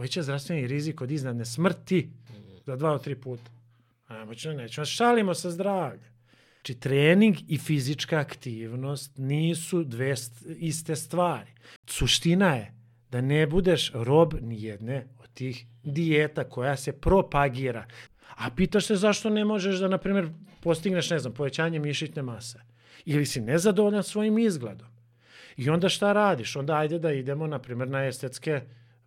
Poveća zdravstveni rizik od iznadne smrti za dva od tri puta. A moćno nećemo, šalimo sa zdravljem. Znači, trening i fizička aktivnost nisu dve st iste stvari. Suština je da ne budeš rob ni jedne od tih dijeta koja se propagira. A pitaš se zašto ne možeš da, na primjer, postigneš, ne znam, povećanje mišićne mase. Ili si nezadovoljan svojim izgledom. I onda šta radiš? Onda ajde da idemo, na primjer, na estetske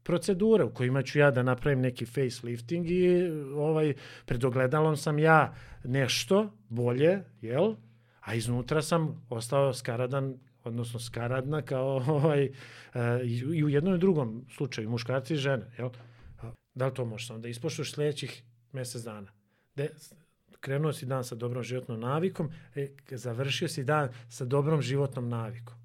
procedure u kojima ću ja da napravim neki facelifting i ovaj, pred ogledalom sam ja nešto bolje, jel? A iznutra sam ostao skaradan odnosno skaradna kao ovaj, i u jednom i drugom slučaju, muškarci i žene, jel? Da li to možeš onda ispoštuješ sledećih mesec dana? De, krenuo si dan sa dobrom životnom navikom, e, završio si dan sa dobrom životnom navikom.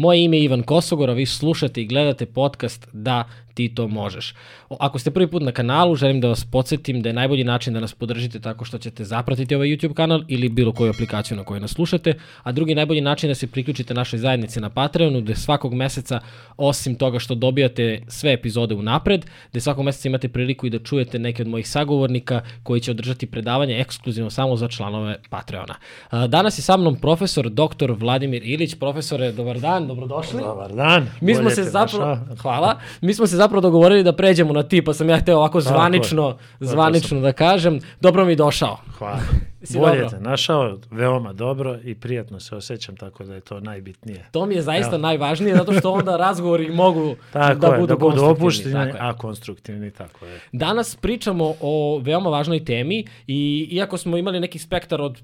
Moje ime je Ivan Kosogor, a vi slušate i gledate podcast Da ti to možeš. Ako ste prvi put na kanalu, želim da vas podsjetim da je najbolji način da nas podržite tako što ćete zapratiti ovaj YouTube kanal ili bilo koju aplikaciju na kojoj nas slušate, a drugi najbolji način da se priključite našoj zajednici na Patreonu, gde svakog meseca, osim toga što dobijate sve epizode u napred, gde svakog meseca imate priliku i da čujete neke od mojih sagovornika koji će održati predavanje ekskluzivno samo za članove Patreona. Danas je sa mnom profesor dr. Vladimir Ilić. Profesore, dobar dan, dobrodošli. Dobar dan. Mi smo se zapravo, hvala, mi smo se zapravo dogovorili da pređemo na ti, pa sam ja hteo ovako zvanično, zvanično da kažem. Dobro mi došao. Hvala. Bolje dobro? te našao, veoma dobro i prijatno se osjećam, tako da je to najbitnije. To mi je zaista Evo. najvažnije, zato što onda razgovori mogu tako da, je, budu da budu opušteni, a konstruktivni, tako je. Danas pričamo o veoma važnoj temi i iako smo imali neki spektar od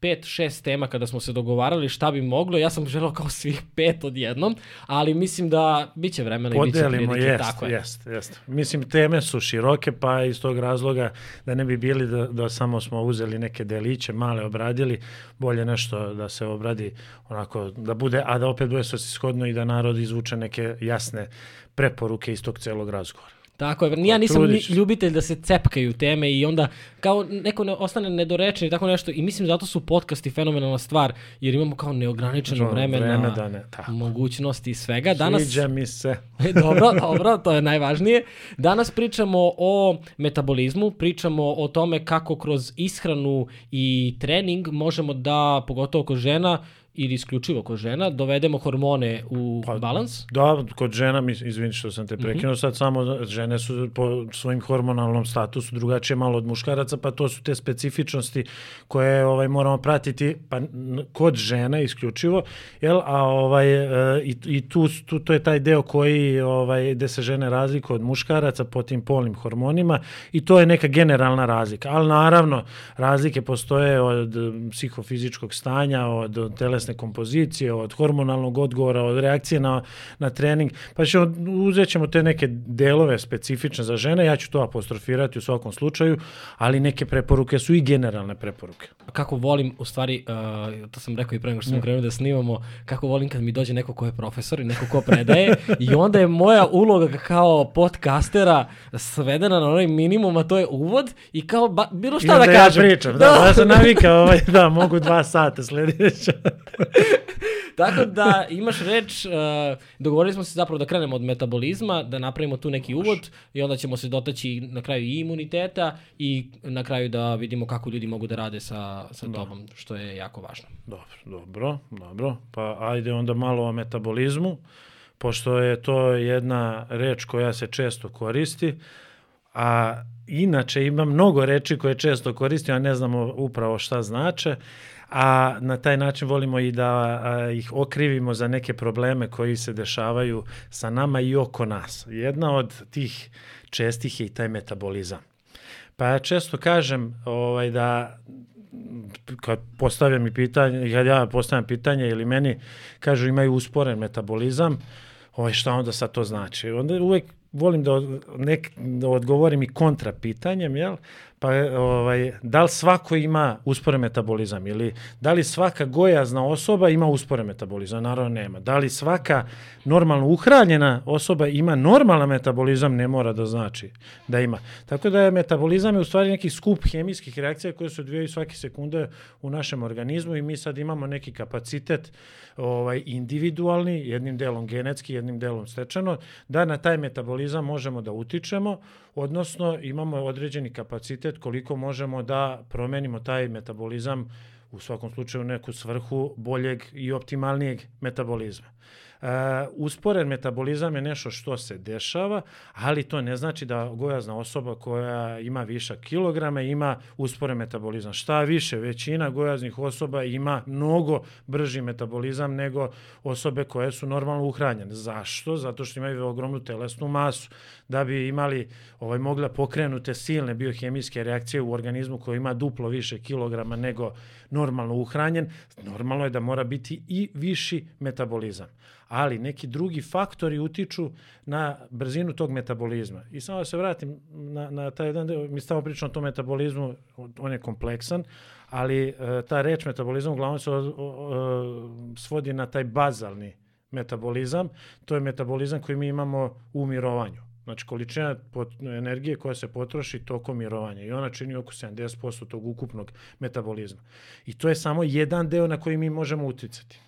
pet, šest tema kada smo se dogovarali šta bi moglo, ja sam želeo kao svih pet odjednom, ali mislim da bit će vremena i bit će prilike. Jest, tako je. Jest, jest. Mislim, teme su široke, pa iz tog razloga da ne bi bili da, da samo smo uzeli neke deliće, male obradili, bolje nešto da se obradi onako, da bude, a da opet bude svrsishodno i da narod izvuče neke jasne preporuke iz tog celog razgovora. Tako je, ja nisam Trudiš. ljubitelj da se cepkaju teme i onda kao neko ne, ostane nedorečen i tako nešto i mislim zato su podcasti fenomenalna stvar jer imamo kao neograničeno Žo, vreme, vreme na da ne, tako. mogućnosti i svega. Danas, Sviđa mi se. dobro, dobro, to je najvažnije. Danas pričamo o metabolizmu, pričamo o tome kako kroz ishranu i trening možemo da, pogotovo kod žena, ili isključivo kod žena, dovedemo hormone u pa, balans? Da, kod žena, izvini što sam te prekinuo, mm -hmm. sad samo žene su po svojim hormonalnom statusu drugačije malo od muškaraca, pa to su te specifičnosti koje ovaj moramo pratiti pa kod žena isključivo, jel? A ovaj e, i, i tu, tu to je taj deo koji ovaj gde se žene razlikuju od muškaraca po tim polnim hormonima i to je neka generalna razlika. Ali naravno razlike postoje od psihofizičkog stanja, od telesne telesne kompozicije, od hormonalnog odgovora, od reakcije na, na trening, pa ćemo, uzet ćemo te neke delove specifične za žene, ja ću to apostrofirati u svakom slučaju, ali neke preporuke su i generalne preporuke. Kako volim, u stvari, uh, to sam rekao i pre nego što smo krenuli da snimamo, kako volim kad mi dođe neko ko je profesor i neko ko predaje i onda je moja uloga kao podcastera svedena na onaj minimum, a to je uvod i kao ba, bilo šta da, da kažem. Ja pričam, da, da, ja sam navikao, ovaj, da, mogu dva sata sledeća. Tako da imaš reč, uh, dogovorili smo se zapravo da krenemo od metabolizma, da napravimo tu neki uvod i onda ćemo se dotaći na kraju i imuniteta i na kraju da vidimo kako ljudi mogu da rade sa, sa da. tobom, što je jako važno. Dobro, dobro, dobro. Pa ajde onda malo o metabolizmu, pošto je to jedna reč koja se često koristi, a inače ima mnogo reči koje često koristimo, a ne znamo upravo šta znače a na taj način volimo i da a, ih okrivimo za neke probleme koji se dešavaju sa nama i oko nas. Jedna od tih čestih je i taj metabolizam. Pa ja često kažem ovaj, da kad postavljam mi pitanje, kad ja postavljam pitanje ili meni kažu imaju usporen metabolizam, ovaj, šta onda sad to znači? Onda uvek volim da, nek, da odgovorim i kontra pitanjem, jel? Pa ovaj, da li svako ima usporen metabolizam ili da li svaka gojazna osoba ima usporen metabolizam? Naravno nema. Da li svaka normalno uhranjena osoba ima normalan metabolizam? Ne mora da znači da ima. Tako da je metabolizam je u stvari neki skup hemijskih reakcija koje se odvijaju svake sekunde u našem organizmu i mi sad imamo neki kapacitet ovaj individualni, jednim delom genetski, jednim delom stečeno, da na taj metabolizam možemo da utičemo, odnosno imamo određeni kapacitet koliko možemo da promenimo taj metabolizam u svakom slučaju neku svrhu boljeg i optimalnijeg metabolizma. Uh, usporen metabolizam je nešto što se dešava, ali to ne znači da gojazna osoba koja ima višak kilograma ima usporen metabolizam. Šta više, većina gojaznih osoba ima mnogo brži metabolizam nego osobe koje su normalno uhranjene. Zašto? Zato što imaju ogromnu telesnu masu. Da bi imali ovaj, mogla pokrenute silne biohemijske reakcije u organizmu koji ima duplo više kilograma nego normalno uhranjen, normalno je da mora biti i viši metabolizam ali neki drugi faktori utiču na brzinu tog metabolizma. I samo da se vratim na, na taj jedan deo, mi stavamo pričamo o tom metabolizmu, on je kompleksan, ali e, ta reč metabolizam uglavnom se o, o, svodi na taj bazalni metabolizam, to je metabolizam koji mi imamo u mirovanju. Znači količina pot, energije koja se potroši tokom mirovanja i ona čini oko 70% tog ukupnog metabolizma. I to je samo jedan deo na koji mi možemo uticati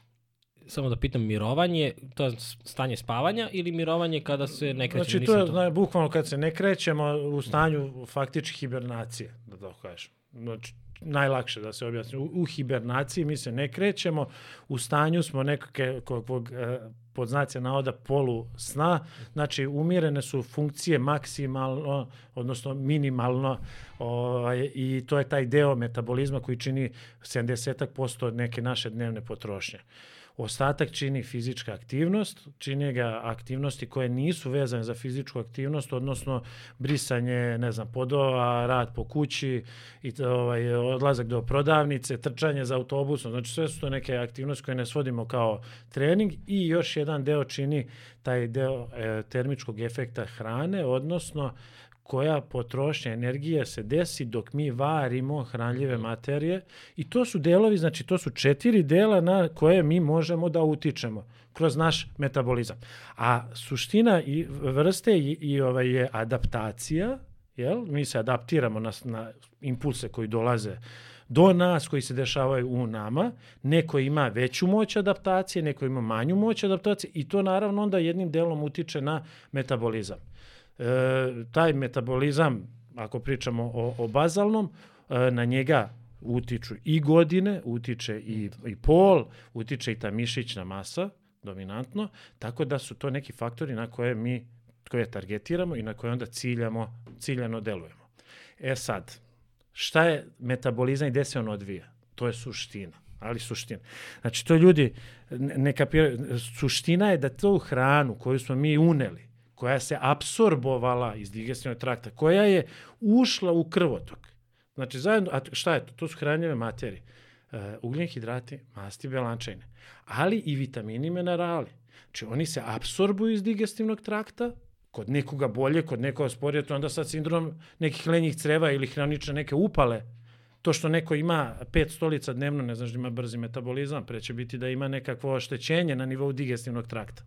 samo da pitam, mirovanje, to je stanje spavanja ili mirovanje kada se ne kreće? Znači, to je to. bukvalno kad se ne krećemo u stanju faktički hibernacije, da to kažem. Znači, najlakše da se objasni. U, u hibernaciji mi se ne krećemo, u stanju smo nekakve kakvog, e, pod znacija navoda polu sna, znači umirene su funkcije maksimalno, odnosno minimalno ovaj, i to je taj deo metabolizma koji čini 70% neke naše dnevne potrošnje. Ostatak čini fizička aktivnost, čini ga aktivnosti koje nisu vezane za fizičku aktivnost, odnosno brisanje, ne znam, podova, rad po kući, i ovaj, odlazak do prodavnice, trčanje za autobusom, znači sve su to neke aktivnosti koje ne svodimo kao trening i još jedan deo čini taj deo e, termičkog efekta hrane, odnosno koja potrošnja energije se desi dok mi varimo hranljive mhm. materije i to su delovi, znači to su četiri dela na koje mi možemo da utičemo kroz naš metabolizam. A suština i vrste i, i ovaj je adaptacija, jel? Mi se adaptiramo na, na impulse koji dolaze do nas, koji se dešavaju u nama. Neko ima veću moć adaptacije, neko ima manju moć adaptacije i to naravno onda jednim delom utiče na metabolizam taj metabolizam, ako pričamo o, o bazalnom, e, na njega utiču i godine, utiče i, i pol, utiče i ta mišićna masa, dominantno, tako da su to neki faktori na koje mi koje targetiramo i na koje onda ciljamo, ciljano delujemo. E sad, šta je metabolizam i gde se on odvija? To je suština ali suština. Znači, to ljudi ne kapiraju. Suština je da tu hranu koju smo mi uneli, koja se absorbovala iz digestivnog trakta, koja je ušla u krvotok. Znači, zajedno, a šta je to? To su hranjive materije. Uh, ugljen hidrati, masti, belančajne, ali i vitamini i minerali. Znači, oni se absorbuju iz digestivnog trakta, kod nekoga bolje, kod nekoga sporije, to onda sad sindrom nekih lenjih creva ili hranične neke upale, to što neko ima pet stolica dnevno, ne znaš da ima brzi metabolizam, pre će biti da ima nekakvo oštećenje na nivou digestivnog trakta.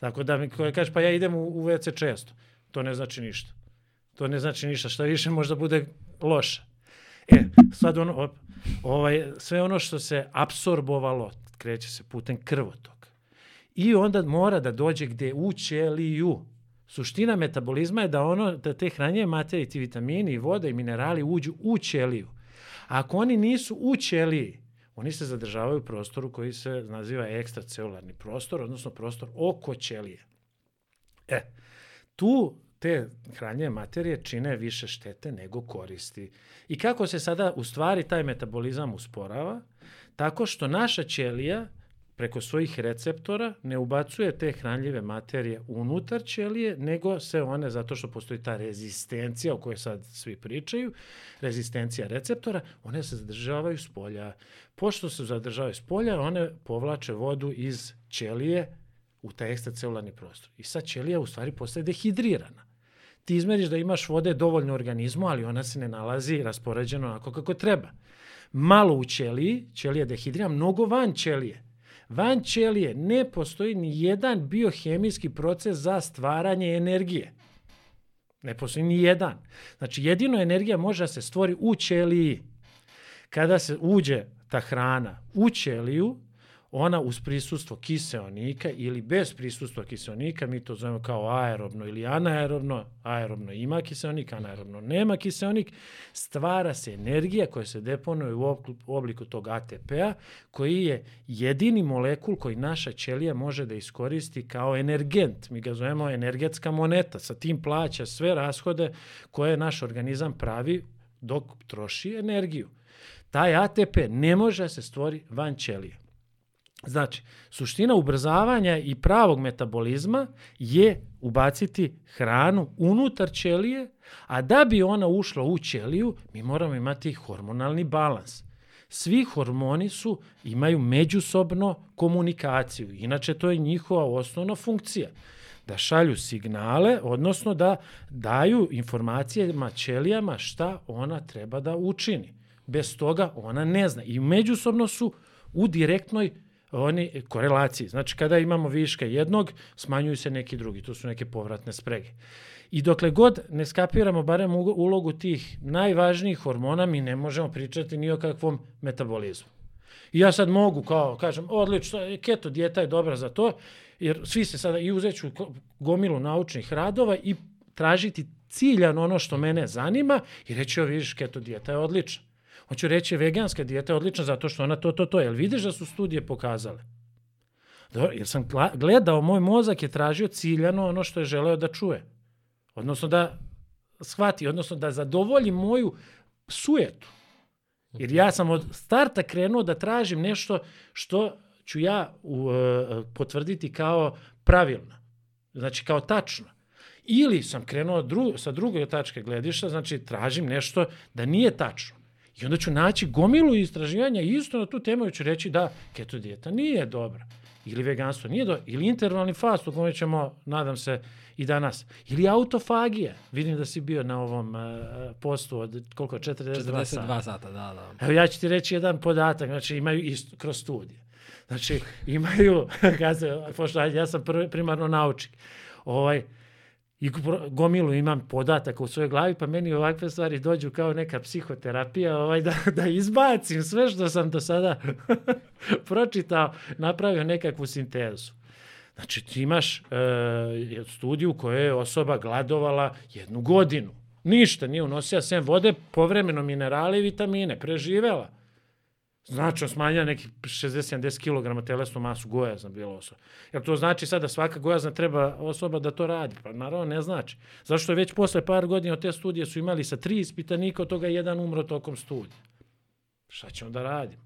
Tako da mi koja kaže, pa ja idem u, u WC često. To ne znači ništa. To ne znači ništa. Šta više možda bude loše. E, sad ono, ovaj, sve ono što se absorbovalo, kreće se putem krvotoka. I onda mora da dođe gde u ćeliju. Suština metabolizma je da ono da te hranjive materije, ti vitamini, i voda i minerali uđu u ćeliju. A ako oni nisu u ćeliji, oni se zadržavaju u prostoru koji se naziva ekstracelularni prostor, odnosno prostor oko ćelije. E, tu te hranjive materije čine više štete nego koristi. I kako se sada u stvari taj metabolizam usporava? Tako što naša ćelija preko svojih receptora ne ubacuje te hranljive materije unutar ćelije, nego se one, zato što postoji ta rezistencija o kojoj sad svi pričaju, rezistencija receptora, one se zadržavaju s polja. Pošto se zadržavaju s polja, one povlače vodu iz ćelije u taj ekstracelularni prostor. I sad ćelija u stvari postaje dehidrirana. ti izmeriš da imaš vode dovoljno u organizmu, ali ona se ne nalazi raspoređeno onako kako treba. Malo u ćeliji, ćelija dehidrira, mnogo van ćelije. Van ćelije ne postoji ni jedan biohemijski proces za stvaranje energije. Ne postoji ni jedan. Znači, jedino energija može da se stvori u ćeliji. Kada se uđe ta hrana u ćeliju, ona uz prisustvo kiseonika ili bez prisustva kiseonika, mi to zovemo kao aerobno ili anaerobno, aerobno ima kiseonik, anaerobno nema kiseonik, stvara se energija koja se deponuje u obliku tog ATP-a, koji je jedini molekul koji naša ćelija može da iskoristi kao energent. Mi ga zovemo energetska moneta, sa tim plaća sve rashode koje naš organizam pravi dok troši energiju. Taj ATP ne može da se stvori van ćelije. Znači, suština ubrzavanja i pravog metabolizma je ubaciti hranu unutar ćelije, a da bi ona ušla u ćeliju, mi moramo imati hormonalni balans. Svi hormoni su imaju međusobno komunikaciju, inače to je njihova osnovna funkcija da šalju signale, odnosno da daju informacije ćelijama šta ona treba da učini. Bez toga ona ne zna. I međusobno su u direktnoj oni korelaciji. Znači, kada imamo viška jednog, smanjuju se neki drugi. To su neke povratne sprege. I dokle god ne skapiramo barem ulogu tih najvažnijih hormona, mi ne možemo pričati ni o kakvom metabolizmu. I ja sad mogu, kao, kažem, odlično, keto dijeta je dobra za to, jer svi se sada i uzeću gomilu naučnih radova i tražiti ciljano ono što mene zanima i reći, o vidiš, keto dijeta je odlična. Hoću reći, veganska dijeta je odlična zato što ona to, to, to. Jel vidiš da su studije pokazale? Dobro, jer sam gledao, moj mozak je tražio ciljano ono što je želeo da čuje. Odnosno da shvati, odnosno da zadovolji moju sujetu. Jer ja sam od starta krenuo da tražim nešto što ću ja uh, potvrditi kao pravilno. Znači kao tačno. Ili sam krenuo dru, sa druge tačke gledišta, znači tražim nešto da nije tačno. I onda ću naći gomilu istraživanja isto na tu temu i ću reći da keto dijeta nije dobra. Ili veganstvo nije dobro. Ili intervalni fast u kome ćemo, nadam se, i danas. Ili autofagija. Vidim da si bio na ovom uh, postu od koliko, 42, 42 sata. sata, da, da. Evo ja ću ti reći jedan podatak, znači imaju isto, kroz studije. Znači imaju, kaže, pošto ja sam primarno naučnik, ovaj, i gomilu imam podataka u svojoj glavi, pa meni ovakve stvari dođu kao neka psihoterapija, ovaj, da, da izbacim sve što sam do sada pročitao, napravio nekakvu sintezu. Znači, ti imaš e, studiju koja je osoba gladovala jednu godinu. Ništa nije unosila sem vode, povremeno minerale i vitamine, preživela. Znači, smanja nekih 60-70 kg telesnu masu gojazna bila osoba. Jer to znači sad da svaka gojazna treba osoba da to radi? Pa naravno ne znači. Zašto je već posle par godina od te studije su imali sa tri ispitanika, od toga jedan umro tokom studija. Šta ćemo da radimo?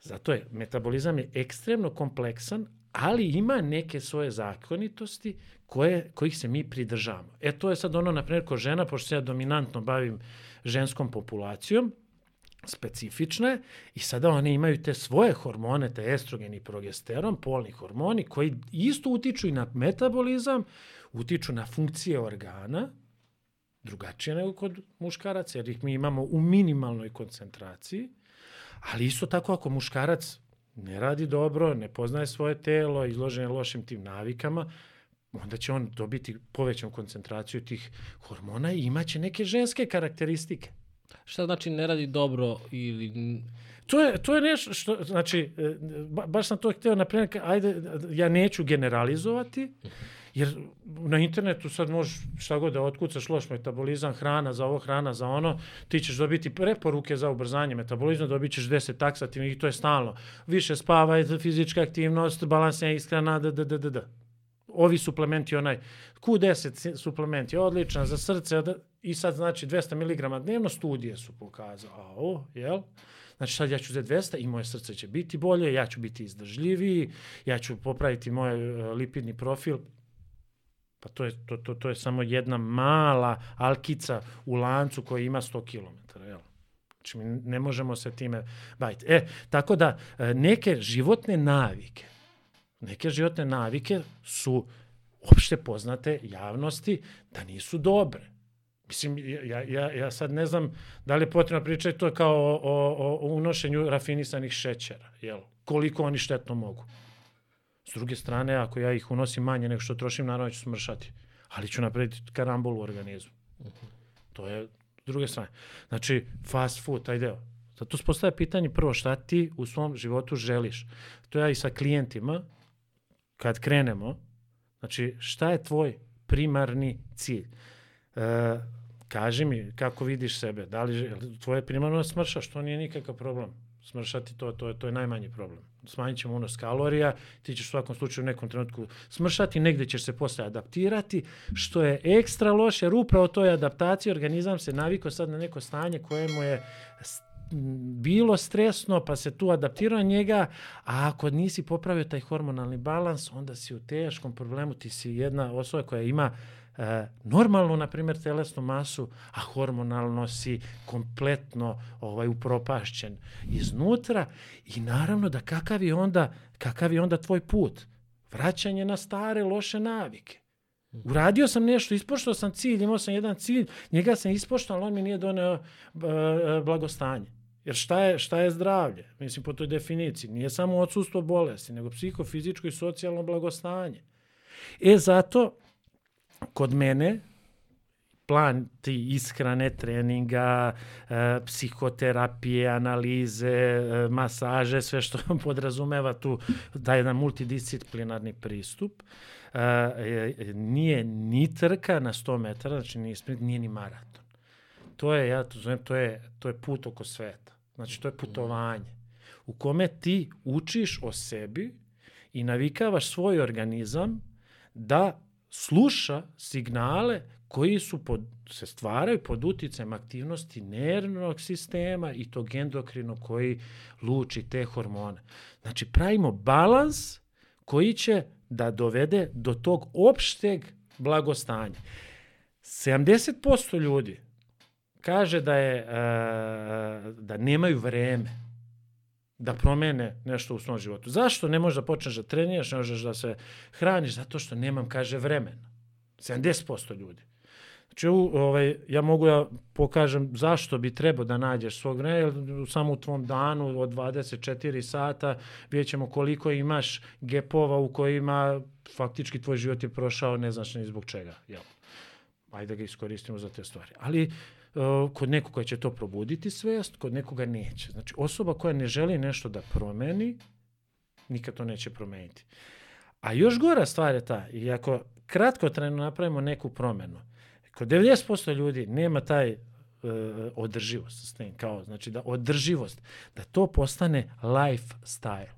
Zato je, metabolizam je ekstremno kompleksan, ali ima neke svoje zakonitosti koje, kojih se mi pridržavamo. E to je sad ono, na primjer, ko žena, pošto se ja dominantno bavim ženskom populacijom, specifične i sada one imaju te svoje hormone, te estrogen i progesteron, polni hormoni koji isto utiču i na metabolizam, utiču na funkcije organa, drugačije nego kod muškaraca, jer ih mi imamo u minimalnoj koncentraciji, ali isto tako ako muškarac ne radi dobro, ne poznaje svoje telo, izložen je lošim tim navikama, onda će on dobiti povećanu koncentraciju tih hormona i imaće neke ženske karakteristike. Šta znači ne radi dobro ili... To je, to je nešto što, znači, e, ba, baš sam to hteo naprimjer, ajde, ja neću generalizovati, jer na internetu sad možeš šta god da otkucaš, loš metabolizam, hrana za ovo, hrana za ono, ti ćeš dobiti preporuke za ubrzanje metabolizma, dobit ćeš 10 taksativnih i to je stalno. Više spavaj, fizička aktivnost, balansna ishrana, da, da, da, da, da. Ovi suplementi, onaj Q10 suplement je odličan za srce, I sad znači 200 mg dnevno studije su pokazale, o, jel? Znači sad ja ću za 200 i moje srce će biti bolje, ja ću biti izdržljiviji, ja ću popraviti moj uh, lipidni profil. Pa to je, to, to, to je samo jedna mala alkica u lancu koja ima 100 km, jel? Znači mi ne možemo se time baviti. E, tako da e, neke životne navike, neke životne navike su opšte poznate javnosti da nisu dobre. Mislim, ja, ja, ja sad ne znam da li je potrebno pričati to kao o, o, o unošenju rafinisanih šećera, jel? koliko oni štetno mogu. S druge strane, ako ja ih unosim manje nego što trošim, naravno ću smršati. Ali ću napraviti karambol u organizmu. To je s druge strane. Znači, fast food, taj deo. Zato se postaje pitanje prvo šta ti u svom životu želiš. To ja i sa klijentima, kad krenemo, znači šta je tvoj primarni cilj? E, kaži mi kako vidiš sebe, da li tvoje primarno smršaš, to nije nikakav problem smršati, to, to, to je najmanji problem. Smanjit ćemo unos kalorija, ti ćeš u svakom slučaju u nekom trenutku smršati, negde ćeš se posle adaptirati, što je ekstra loše, jer upravo toj adaptaciji organizam se navikao sad na neko stanje koje mu je bilo stresno, pa se tu adaptirao njega, a ako nisi popravio taj hormonalni balans, onda si u teškom problemu, ti si jedna osoba koja ima e, normalnu, na primjer, telesnu masu, a hormonalno si kompletno ovaj, upropašćen iznutra i naravno da kakav je onda, kakav je onda tvoj put? Vraćanje na stare loše navike. Uradio sam nešto, ispoštao sam cilj, imao sam jedan cilj, njega sam ispoštao, ali on mi nije doneo uh, blagostanje. Jer šta je, šta je zdravlje? Mislim, po toj definiciji. Nije samo odsustvo bolesti, nego psihofizičko i socijalno blagostanje. E, zato, kod mene, plan ti ishrane, treninga, e, psihoterapije, analize, e, masaže, sve što podrazumeva tu da jedan multidisciplinarni pristup, e, nije ni trka na 100 metara, znači nije sprint, nije ni maraton. To je, ja to zovem, to je, to je put oko sveta. Znači, to je putovanje u kome ti učiš o sebi i navikavaš svoj organizam da sluša signale koji su pod, se stvaraju pod uticajem aktivnosti nervnog sistema i tog endokrinog koji luči te hormone. Znači, pravimo balans koji će da dovede do tog opšteg blagostanja. 70% ljudi kaže da je da nemaju vreme da promene nešto u svom životu. Zašto ne možeš da počneš da treniraš, ne možeš da se hraniš? Zato što nemam, kaže, vremena. 70% ljudi. Znači, ovaj, ja mogu da pokažem zašto bi trebao da nađeš svog vremena, samo u tvom danu od 24 sata vidjet ćemo koliko imaš gepova u kojima faktički tvoj život je prošao, ne znaš ni zbog čega. Jel? Ajde da ga iskoristimo za te stvari. Ali uh, Uh, kod nekoga će to probuditi svest, kod nekoga neće. Znači, osoba koja ne želi nešto da promeni, nikad to neće promeniti. A još gora stvar je ta, i ako kratko trajno napravimo neku promenu, kod 90% ljudi nema taj uh, održivost, sustain, kao, znači da održivost, da to postane lifestyle.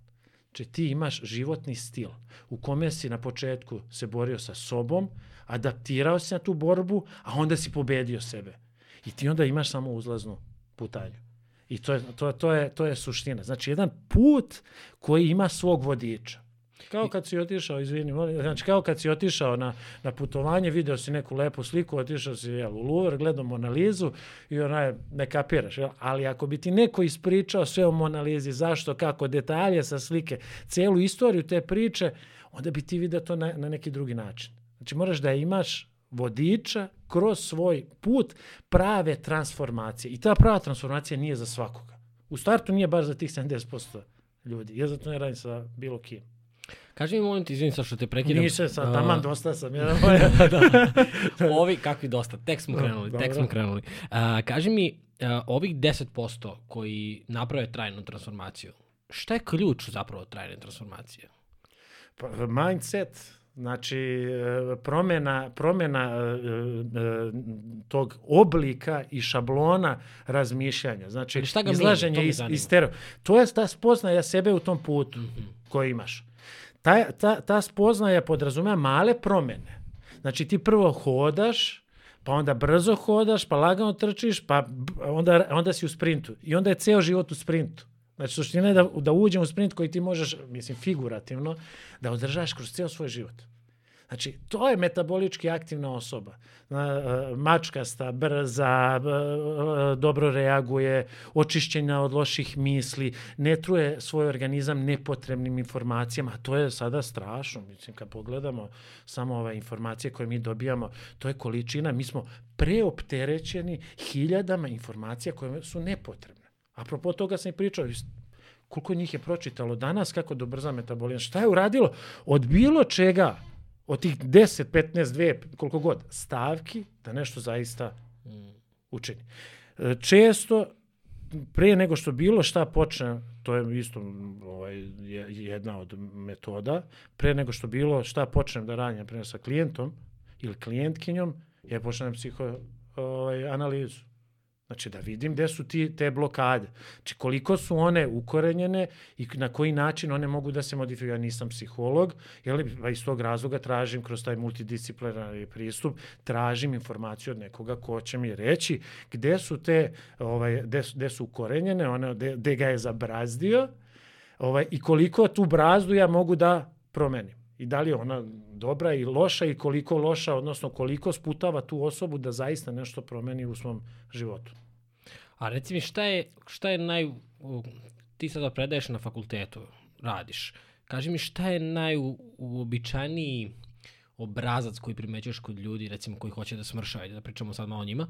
Znači ti imaš životni stil u kome si na početku se borio sa sobom, adaptirao se na tu borbu, a onda si pobedio sebe. I ti onda imaš samo uzlaznu putanju. I to je, to, to, je, to je suština. Znači, jedan put koji ima svog vodiča. Kao kad si otišao, izvini, znači kao kad si otišao na, na putovanje, video si neku lepu sliku, otišao si jel, u Louvre, gledao Monalizu i onaj, ne kapiraš. Jel? Ali ako bi ti neko ispričao sve o Monalizi, zašto, kako, detalje sa slike, celu istoriju te priče, onda bi ti vidio to na, na neki drugi način. Znači moraš da imaš vodiča kroz svoj put prave transformacije. I ta prava transformacija nije za svakoga. U startu nije baš za tih 70% ljudi. Ja zato ne radim sa bilo kim. Kaži mi, molim ti, izvinim sa što te prekidam. Niše sad, taman uh, dosta sam. Ja, da, da. Ovi, kakvi dosta, tek smo krenuli, no, tek smo krenuli. Uh, kaži mi, uh, ovih 10% koji naprave trajnu transformaciju, šta je ključ zapravo trajne transformacije? Pa, mindset, Znači, e, promjena, promjena e, e, tog oblika i šablona razmišljanja. Znači, šta ga izlaženje iz, iz tero. To je ta spoznaja sebe u tom putu mm -hmm. koji imaš. Ta, ta, ta spoznaja podrazumeva male promjene. Znači, ti prvo hodaš, pa onda brzo hodaš, pa lagano trčiš, pa onda, onda si u sprintu. I onda je ceo život u sprintu. Znači, suština je da, da uđem u sprint koji ti možeš, mislim, figurativno, da održaš kroz ceo svoj život. Znači, to je metabolički aktivna osoba. E, mačkasta, brza, e, dobro reaguje, očišćena od loših misli, ne truje svoj organizam nepotrebnim informacijama. To je sada strašno. Mislim, kad pogledamo samo ove informacije koje mi dobijamo, to je količina. Mi smo preopterećeni hiljadama informacija koje su nepotrebne. Apropo toga sam i pričao, koliko njih je pročitalo danas kako da ubrza metabolizam, šta je uradilo od bilo čega, od tih 10, 15, 2, koliko god, stavki da nešto zaista učini. E, često, pre nego što bilo šta počne, to je isto ovaj, jedna od metoda, pre nego što bilo šta počnem da radim, pre sa klijentom ili klijentkinjom, ja počnem psiho ovaj, analizu. Znači da vidim gde su ti, te blokade. Znači koliko su one ukorenjene i na koji način one mogu da se modifikuju. Ja nisam psiholog, jel, pa iz tog razloga tražim kroz taj multidisciplinarni pristup, tražim informaciju od nekoga ko će mi reći gde su te, ovaj, gde, gde su ukorenjene, one, gde, gde ga je zabrazdio ovaj, i koliko tu brazdu ja mogu da promenim i da li je ona dobra i loša i koliko loša, odnosno koliko sputava tu osobu da zaista nešto promeni u svom životu. A reci mi šta je, šta je naj... Ti sada predaješ na fakultetu, radiš. Kaži mi šta je najuobičajniji obrazac koji primećuješ kod ljudi, recimo koji hoće da smršaju, da pričamo sad malo o njima,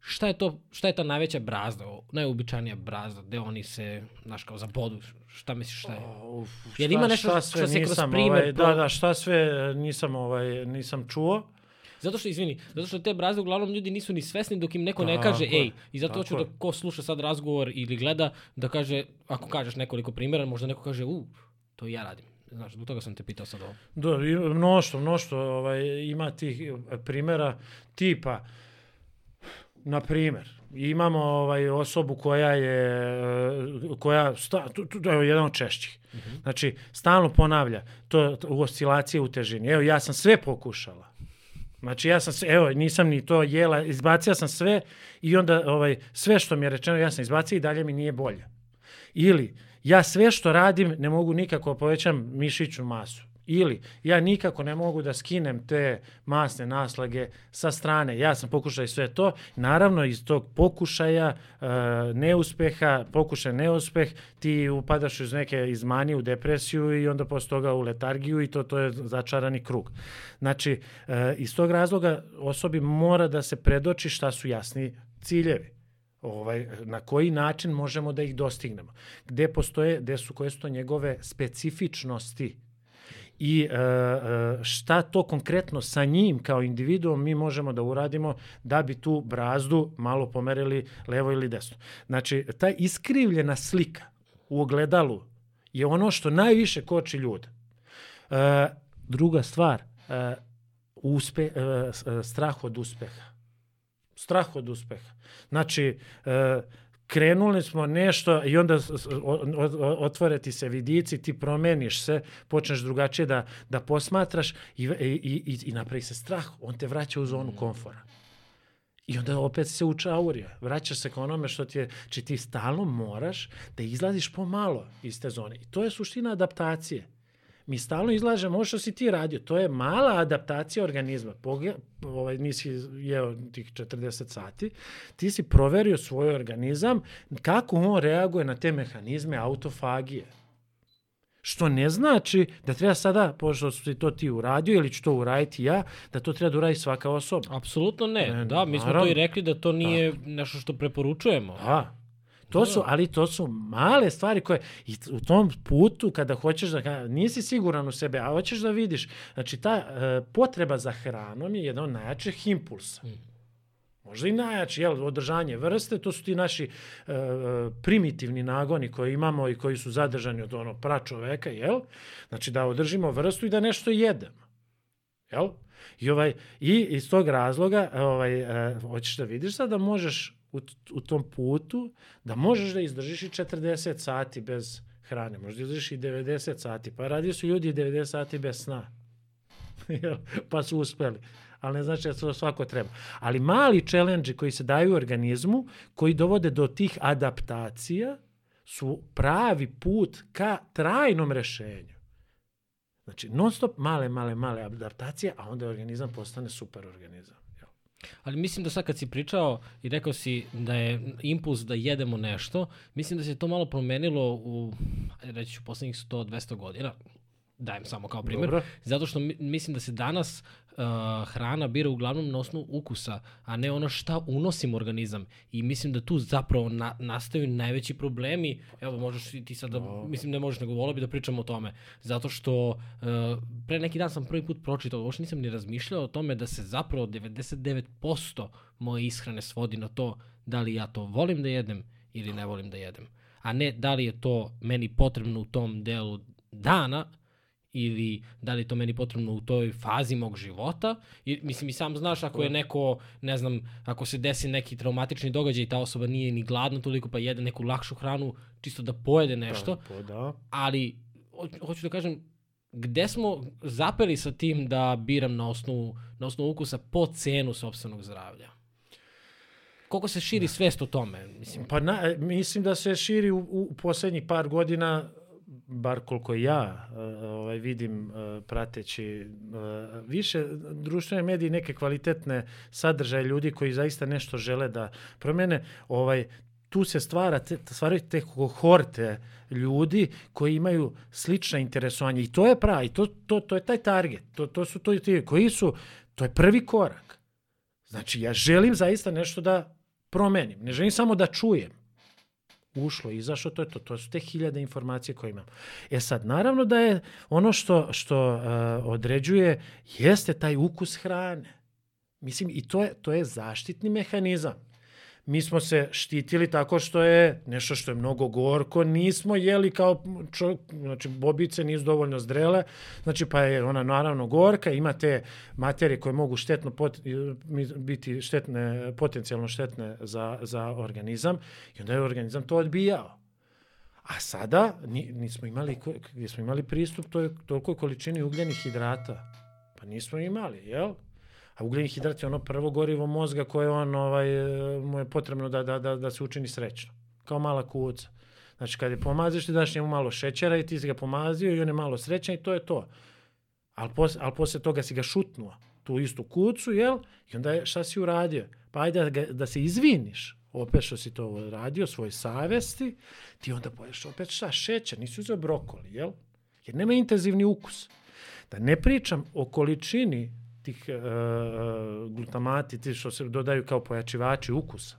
šta je to, šta je ta najveća brazda, najuobičajnija brazda, gde oni se, znaš, kao za bodu, šta misliš šta je? Uf, šta, Jer ima nešto šta sve što se kroz primer... Ovaj, da, da, šta sve nisam, ovaj, nisam čuo. Zato što, izvini, zato što te brazde uglavnom ljudi nisu ni svesni dok im neko ne kaže ej. I zato hoću da ko sluša sad razgovor ili gleda, da kaže, ako kažeš nekoliko primjera, možda neko kaže, u, to i ja radim. Znaš, zbog toga sam te pitao sad ovo. Da, mnoštvo, mnoštvo ovaj, ima tih primjera tipa, na primjer, imamo ovaj osobu koja je koja sta, to, je jedan od češćih. Mm -hmm. Znači stalno ponavlja to, to u oscilacije u težini. Evo ja sam sve pokušala. Znači ja sam evo nisam ni to jela, izbacio sam sve i onda ovaj sve što mi je rečeno ja sam izbacio i dalje mi nije bolje. Ili ja sve što radim ne mogu nikako povećam mišićnu masu. Ili ja nikako ne mogu da skinem te masne naslage sa strane. Ja sam pokušao i sve to. Naravno, iz tog pokušaja, e, neuspeha, pokušaj neuspeh, ti upadaš iz neke izmanje u depresiju i onda posle toga u letargiju i to, to je začarani krug. Znači, e, iz tog razloga osobi mora da se predoči šta su jasni ciljevi ovaj, na koji način možemo da ih dostignemo. Gde postoje, gde su, koje su to njegove specifičnosti i e, e, šta to konkretno sa njim kao individuom mi možemo da uradimo da bi tu brazdu malo pomerili levo ili desno. Znači, ta iskrivljena slika u ogledalu je ono što najviše koči ljude. E, druga stvar, e, uspe, e, strah od uspeha. Strah od uspeha. Znači, e, krenuli smo nešto i onda otvore ti se vidici, ti promeniš se, počneš drugačije da, da posmatraš i, i, i, i napravi se strah, on te vraća u zonu komfora. I onda opet se učaurija. Vraćaš se ka onome što ti je, či ti stalno moraš da izlaziš pomalo iz te zone. I to je suština adaptacije mi stalno izlažemo ovo što si ti radio. To je mala adaptacija organizma. Poge, ovaj, nisi jeo tih 40 sati. Ti si proverio svoj organizam kako on reaguje na te mehanizme autofagije. Što ne znači da treba sada, pošto si to ti uradio ili ću to uraditi ja, da to treba da uradi svaka osoba. Apsolutno ne. ne da, mi smo naravno. to i rekli da to nije da. nešto što preporučujemo. Da, To su, ali to su male stvari koje i u tom putu kada hoćeš da nisi siguran u sebe, a hoćeš da vidiš, znači ta uh, potreba za hranom je jedan od najjačih impulsa. Mm. Možda i najjači, jel, održanje vrste, to su ti naši uh, primitivni nagoni koje imamo i koji su zadržani od ono pra čoveka, jel? Znači da održimo vrstu i da nešto jedemo. Jel? I, ovaj, I iz tog razloga ovaj, uh, hoćeš da vidiš sad da možeš u, u tom putu da možeš da izdržiš i 40 sati bez hrane, možeš da izdržiš i 90 sati, pa radi su ljudi 90 sati bez sna. pa su uspeli. Ali ne znači da to svako treba. Ali mali challenge koji se daju organizmu, koji dovode do tih adaptacija, su pravi put ka trajnom rešenju. Znači, non stop male, male, male adaptacije, a onda organizam postane super organizam. Ali mislim da sad kad si pričao i rekao si da je impuls da jedemo nešto, mislim da se to malo promenilo u, reći ću, poslednjih 100-200 godina dajem samo kao primjer, Dobro. zato što mi- mislim da se danas uh, hrana bira uglavnom na osnovu ukusa, a ne ono šta unosimo u organizam. I mislim da tu zapravo na, nastaju najveći problemi. Evo, možeš ti sad da, mislim ne možeš nego volio bi da pričamo o tome. Zato što uh, pre neki dan sam prvi put pročitao, uopšte nisam ni razmišljao o tome da se zapravo 99% moje ishrane svodi na to da li ja to volim da jedem ili ne volim da jedem. A ne da li je to meni potrebno u tom delu dana ili da li je to meni potrebno u toj fazi mog života. I, mislim, i sam znaš ako je neko, ne znam, ako se desi neki traumatični događaj i ta osoba nije ni gladna toliko pa jede neku lakšu hranu čisto da pojede nešto, Pa, da. ali ho- hoću da kažem, gde smo zapeli sa tim da biram na osnovu, na osnovu ukusa po cenu sobstvenog zdravlja? Koliko se širi svest o tome? Mislim, Pa na, e, mislim da se širi u, u poslednjih par godina, bar koliko ja e, ovaj, vidim e, prateći e, više društvene medije neke kvalitetne sadržaje ljudi koji zaista nešto žele da promene, ovaj, tu se stvara te, stvaraju te kohorte ljudi koji imaju slična interesovanja i to je pravi, to, to, to je taj target, to, to su to ti koji su, to je prvi korak. Znači, ja želim zaista nešto da promenim. Ne želim samo da čujem. Ušlo, izašlo, to je to. To su te hiljade informacije koje imam. E sad, naravno da je ono što, što uh, određuje jeste taj ukus hrane. Mislim, i to je, to je zaštitni mehanizam. Mi smo se štitili tako što je nešto što je mnogo gorko, nismo jeli kao čo, znači bobice nisu dovoljno zrele, znači pa je ona naravno gorka, ima te materije koje mogu štetno pot, biti štetne, potencijalno štetne za, za organizam i onda je organizam to odbijao. A sada ni, nismo imali, gdje smo imali pristup toj tolikoj količini ugljenih hidrata. Pa nismo imali, jel? A ugljeni hidrat je ono prvo gorivo mozga koje on, ovaj, mu je potrebno da, da, da, da se učini srećno. Kao mala kuca. Znači, kad je pomaziš, ti daš njemu malo šećera i ti si ga pomazio i on je malo srećan i to je to. Ali, pos, ali posle toga si ga šutnuo, tu istu kucu, jel? I onda je, šta si uradio? Pa ajde da, da se izviniš opet što si to radio, svoje savesti, ti onda poješ opet šta, šećer, nisi uzeo brokoli, jel? Jer nema intenzivni ukus. Da ne pričam o količini tih uh, glutamati, ti što se dodaju kao pojačivači ukusa,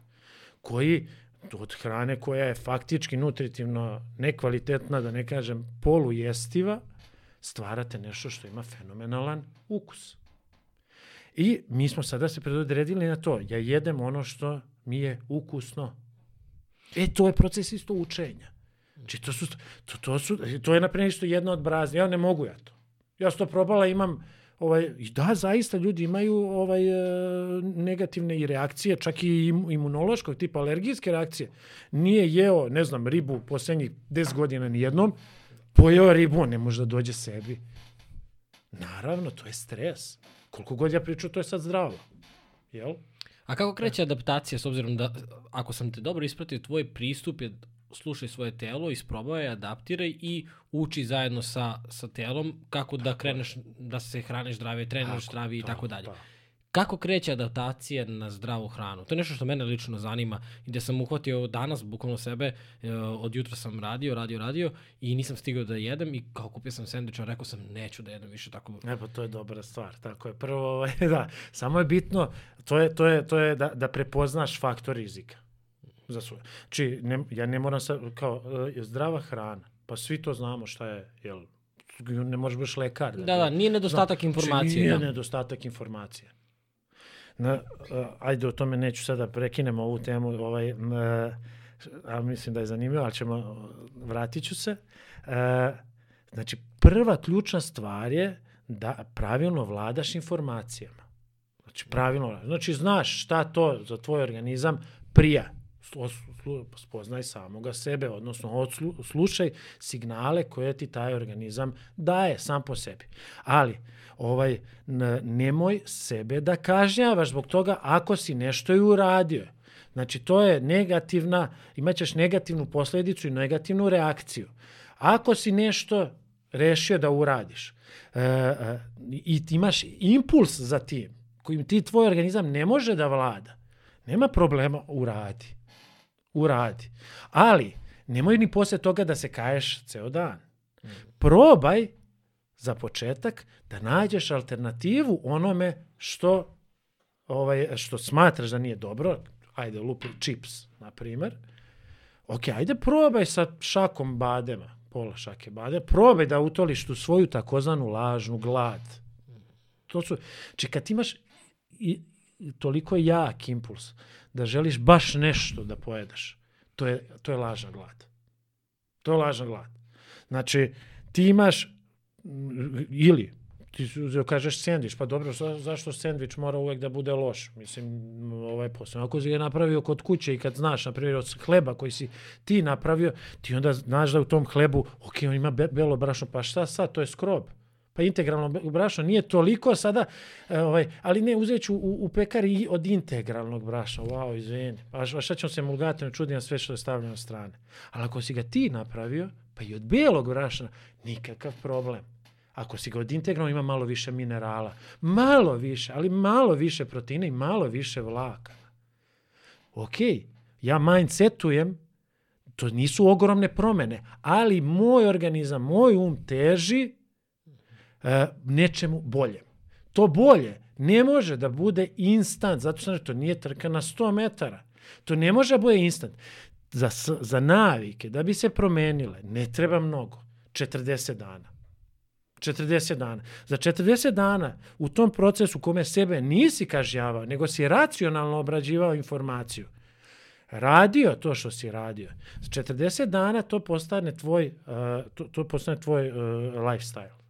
koji od hrane koja je faktički nutritivno nekvalitetna, da ne kažem polujestiva, stvarate nešto što ima fenomenalan ukus. I mi smo sada se predodredili na to. Ja jedem ono što mi je ukusno. E, to je proces isto učenja. Znači, to, su, to, to, su, to je naprimjer isto jedna od brazne. Ja ne mogu ja to. Ja sam to probala, imam ovaj, i da, zaista ljudi imaju ovaj, e, negativne i reakcije, čak i im, imunološkog tipa alergijske reakcije. Nije jeo, ne znam, ribu poslednjih 10 godina ni jednom, pojeo ribu, ne može da dođe sebi. Naravno, to je stres. Koliko god ja pričam, to je sad zdravo. Jel? A kako kreće adaptacija s obzirom da, ako sam te dobro ispratio, tvoj pristup je slušaj svoje telo, isprobaj, adaptiraj i uči zajedno sa, sa telom kako da kreneš da se hraneš zdravije, treniraš Tako, zdravije i tako dalje. Kako kreće adaptacija na zdravu hranu? To je nešto što mene lično zanima i da sam uhvatio danas bukvalno sebe, e, od jutra sam radio, radio, radio i nisam stigao da jedem i kao kupio sam sendvič, a rekao sam neću da jedem više tako. E pa to je dobra stvar, tako je. Prvo, ovaj, da, samo je bitno, to je, to je, to je da, da prepoznaš faktor rizika. Za svoje. Či, ne, ja ne moram sad, kao, e, zdrava hrana, pa svi to znamo šta je, jel, ne možeš baš lekar. Da, da, nije nedostatak Znači, informacije. nije da. nedostatak informacije. Na, uh, ajde, o tome neću sada prekinemo ovu temu, ovaj, uh, a mislim da je zanimljivo, ali ćemo, vratit ću se. Uh, znači, prva ključna stvar je da pravilno vladaš informacijama. Znači, pravilno, znači, znaš šta to za tvoj organizam prija. Spoznaj samoga sebe, odnosno slušaj signale koje ti taj organizam daje sam po sebi. Ali, ovaj, nemoj sebe da kažnjavaš zbog toga ako si nešto i uradio. Znači, to je negativna, imaćeš negativnu posledicu i negativnu reakciju. Ako si nešto rešio da uradiš e, e, i ti imaš impuls za tim kojim ti tvoj organizam ne može da vlada, nema problema, uradi. Uradi. Ali, nemoj ni posle toga da se kaješ ceo dan. Probaj za početak da nađeš alternativu onome što ovaj što smatraš da nije dobro, ajde lupi čips na primer. Ok, ajde probaj sa šakom badema, pola šake bade, probaj da utoliš tu svoju takozvanu lažnu glad. To su, či kad imaš toliko jak impuls da želiš baš nešto da pojedeš, to je, to je lažna glad. To je lažna glad. Znači, ti imaš ili ti kažeš sendvič, pa dobro, za, zašto sendvič mora uvek da bude loš? Mislim, ovaj posao. Ako si ga napravio kod kuće i kad znaš, na primjer, od hleba koji si ti napravio, ti onda znaš da u tom hlebu, ok, on ima be, belo brašno, pa šta sad, to je skrob. Pa integralno brašno nije toliko sada, ovaj, ali ne, uzet ću u, u pekari od integralnog brašna. Wow, izvini. A šta ćemo se emulgatorno čuditi na sve što je stavljeno na strane. Ali ako si ga ti napravio, pa i od belog brašna, nikakav problem. Ako si ga od integralnog ima malo više minerala. Malo više, ali malo više proteina i malo više vlaka. Ok, ja mindsetujem, to nisu ogromne promene, ali moj organizam, moj um teži e, nečemu boljem. To bolje ne može da bude instant, zato što to nije trka na 100 metara. To ne može da bude instant. Za, za navike, da bi se promenile, ne treba mnogo. 40 dana. 40 dana. Za 40 dana u tom procesu kome sebe nisi kažnjavao, nego si racionalno obrađivao informaciju, radio to što si radio, za 40 dana to postane tvoj, uh, to, to postane tvoj uh, lifestyle.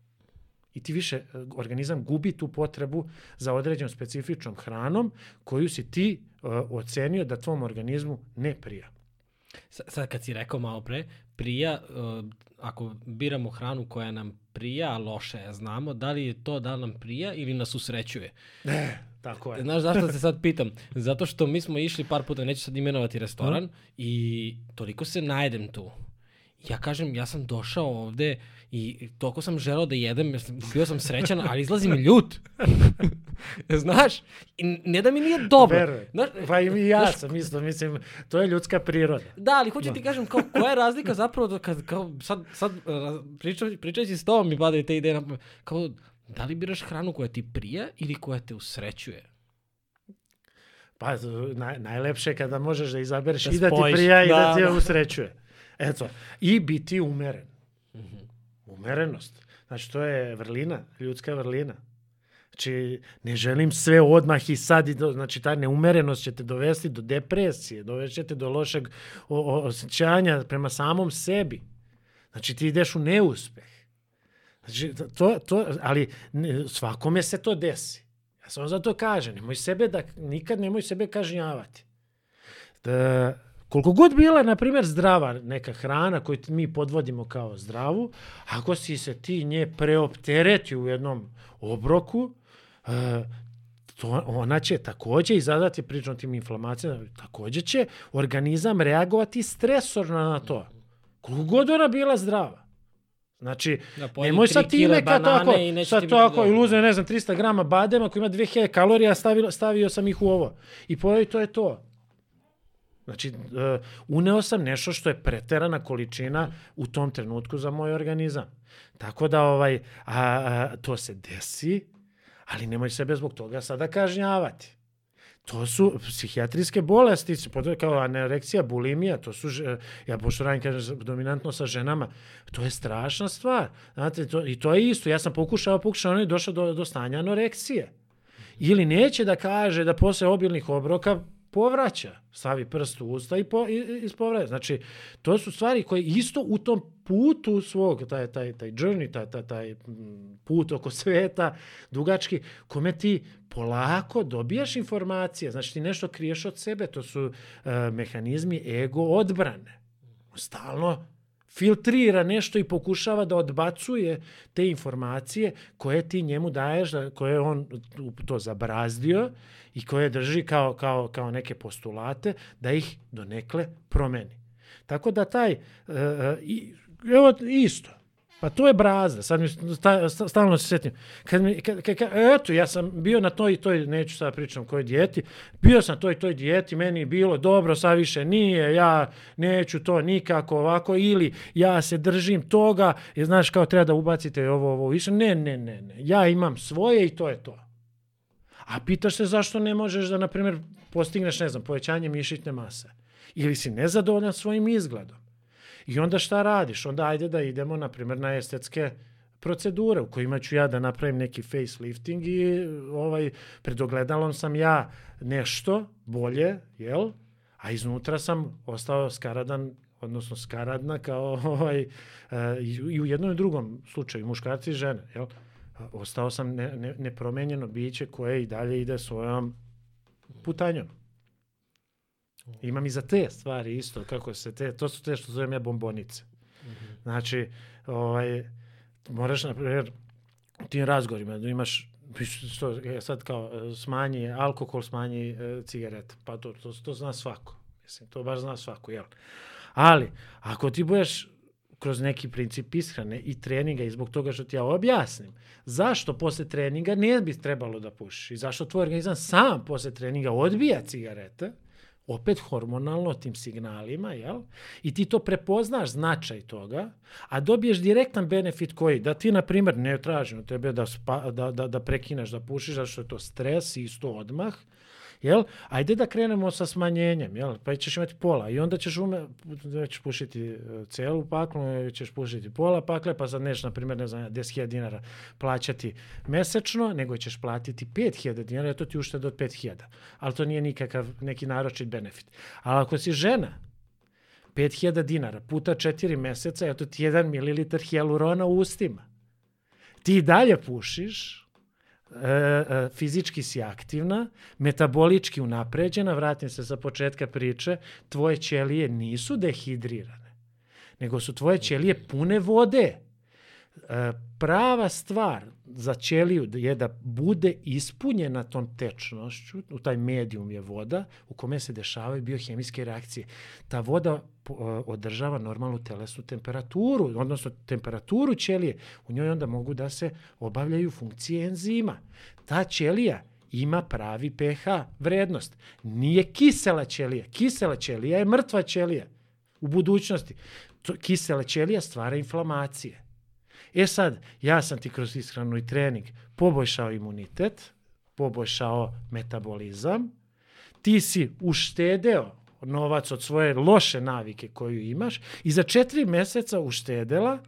I ti više, uh, organizam gubi tu potrebu za određenom specifičnom hranom koju si ti uh, ocenio da tvom organizmu ne prija. Sad kad si rekao malo pre, prija, uh, ako biramo hranu koja nam prija, a loše je, znamo, da li je to da nam prija ili nas usrećuje? Ne, tako je. Znaš zašto se sad pitam? Zato što mi smo išli par puta, neću sad imenovati restoran, hmm. i toliko se najedem tu. Ja kažem, ja sam došao ovde i toliko sam želao da jedem, bio sam srećan, ali izlazi mi ljut. Znaš, i ne da mi nije dobro. Verujem. Znaš, pa i ja znaš, sam isto, mislim, to je ljudska priroda. Da, ali hoću no. ti kažem, kao, koja je razlika zapravo, da kad, kao, sad, sad priča, pričajući s tobom mi padaju te ideje, kao, da li biraš hranu koja ti prija ili koja te usrećuje? Pa, naj, najlepše je kada možeš da izabereš da i da ti prija i da, da ti da. usrećuje. Eto, i biti umeren. Mm -hmm. Umerenost. Znači, to je vrlina, ljudska vrlina. Znači, ne želim sve odmah i sad, i do, znači ta neumerenost će te dovesti do depresije, dovešćete do lošeg osjećanja prema samom sebi. Znači, ti ideš u neuspeh. Znači, to, to, ali svakome se to desi. Ja samo zato kažem, nemoj sebe da, nikad nemoj sebe kažnjavati. Da, koliko god bila, na primjer, zdrava neka hrana koju mi podvodimo kao zdravu, ako si se ti nje preoptereti u jednom obroku, e, to, ona će takođe izazvati pričom tim inflamacijama, takođe će organizam reagovati stresorno na to. Koliko god ona bila zdrava. Znači, da, nemoj sa time kad tako, sad tako, ili uzme, ne znam, 300 grama badema koji ima 2000 kalorija, stavio, stavio sam ih u ovo. I pojeli to je to. Znači, uh, uneo sam nešto što je preterana količina u tom trenutku za moj organizam. Tako da, ovaj, a, a, to se desi, ali nemoj sebe zbog toga sada kažnjavati. To su psihijatrijske bolesti, kao anoreksija, bulimija, to su, ja pošto radim kažem, dominantno sa ženama, to je strašna stvar. Znate, to, i to je isto, ja sam pokušao, pokušao, ono je došao do, do stanja anoreksije. Ili neće da kaže da posle obilnih obroka povraća, stavi prst u usta i, po, i, ispovraća. Znači, to su stvari koje isto u tom putu svog, taj, taj, taj journey, taj, taj, taj put oko sveta, dugački, kome ti polako dobijaš informacije, znači ti nešto kriješ od sebe, to su uh, mehanizmi ego odbrane. Stalno filtrira nešto i pokušava da odbacuje te informacije koje ti njemu daješ, da, koje on to zabrazdio i koje drži kao, kao, kao neke postulate, da ih donekle promeni. Tako da taj, uh, i, evo isto, Pa to je braza, sad mi sta, sta, stalno se setim. Kad mi, kad, kad, kad, eto, ja sam bio na toj i toj, neću sad pričam kojoj dijeti, bio sam toj i toj dijeti, meni je bilo dobro, sad više nije, ja neću to nikako ovako, ili ja se držim toga, jer znaš kao treba da ubacite ovo, ovo, više. Ne, ne, ne, ne, ja imam svoje i to je to. A pitaš se zašto ne možeš da, na primjer, postigneš, ne znam, povećanje mišićne mase. Ili si nezadovoljan svojim izgledom. I onda šta radiš? Onda ajde da idemo, na primjer, na estetske procedure u kojima ću ja da napravim neki facelifting i ovaj, pred ogledalom sam ja nešto bolje, jel? A iznutra sam ostao skaradan odnosno skaradna kao ovaj, i u jednom i drugom slučaju, muškarci i žene, jel? Ostao sam ne, ne, nepromenjeno biće koje i dalje ide svojom putanjom. Imam i za te stvari isto, kako se te, to su te što zovem ja bombonice. Mm -hmm. Znači, ovaj, moraš, na primjer, u tim razgovorima, da imaš što je sad kao e, smanji alkohol, smanji e, cigareta. Pa to, to, to zna svako. Mislim, to baš zna svako, jel? Ali, ako ti budeš kroz neki princip ishrane i treninga i zbog toga što ti ja objasnim zašto posle treninga ne bi trebalo da pušiš i zašto tvoj organizam sam posle treninga odbija cigarete, opet hormonalno tim signalima, jel? I ti to prepoznaš značaj toga, a dobiješ direktan benefit koji, da ti, na primjer, ne tražim od tebe da, spa, da, da, da prekineš da pušiš, zato što je to stres i isto odmah, jel? Ajde da krenemo sa smanjenjem, jel? Pa ćeš imati pola i onda ćeš ume, ćeš pušiti e, celu paklu, e, ćeš pušiti pola pakle, pa sad neš, na primjer, ne znam, 10.000 dinara plaćati mesečno, nego ćeš platiti 5.000 dinara, to ti uštede od 5.000. Ali to nije nikakav neki naročit benefit. Ali ako si žena, 5000 dinara puta 4 meseca, eto ti 1 ml hialurona u ustima. Ti dalje pušiš, E, e, fizički si aktivna, metabolički unapređena, vratim se sa početka priče, tvoje ćelije nisu dehidrirane, nego su tvoje ćelije pune vode. E, prava stvar za ćeliju je da bude ispunjena tom tečnošću, u taj medijum je voda u kome se dešavaju biohemijske reakcije. Ta voda održava normalnu telesnu temperaturu, odnosno temperaturu ćelije. U njoj onda mogu da se obavljaju funkcije enzima. Ta ćelija ima pravi pH vrednost. Nije kisela ćelija. Kisela ćelija je mrtva ćelija u budućnosti. Kisela ćelija stvara inflamacije. E sad, ja sam ti kroz ishranu i trening poboljšao imunitet, poboljšao metabolizam, ti si uštedeo novac od svoje loše navike koju imaš i za četiri meseca uštedela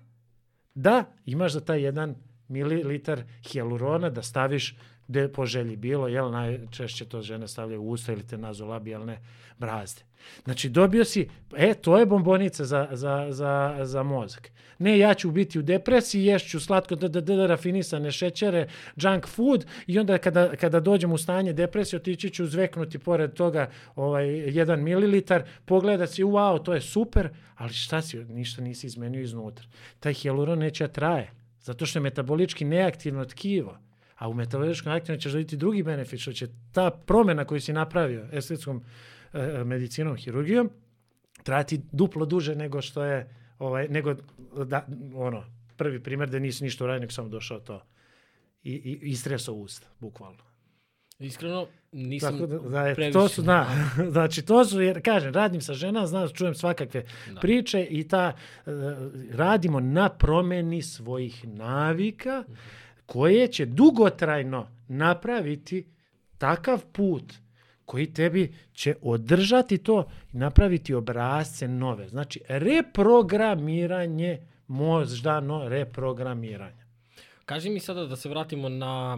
da imaš za taj jedan mililitar hialurona da staviš gde po želji bilo, jel, najčešće to žene stavljaju u usta ili te nazolabijalne brazde. Znači, dobio si, e, to je bombonica za, za, za, za mozak. Ne, ja ću biti u depresiji, ješću slatko, da, da, da, rafinisane šećere, junk food i onda kada, kada dođem u stanje depresije, otići ću zveknuti pored toga ovaj, jedan mililitar, pogledat si, wow, to je super, ali šta si, ništa nisi izmenio iznutra. Taj hialuron neće da traje, zato što je metabolički neaktivno tkivo a u metaboličkom aktivnom ćeš dobiti drugi benefit, što će ta promena koju si napravio estetskom e, e, medicinom, hirurgijom, trati duplo duže nego što je, ovaj, nego da, ono, prvi primjer da nisi ništa uradio, nego samo došao to i, i istresao usta, bukvalno. Iskreno, nisam Tako da, da, previše. To su, da, znači, to su, jer, kažem, radim sa žena, znam, čujem svakakve da. priče i ta, uh, radimo na promeni svojih navika, mm -hmm koje će dugotrajno napraviti takav put koji tebi će održati to i napraviti obrazce nove. Znači, reprogramiranje, moždano reprogramiranje. Kaži mi sada da se vratimo na...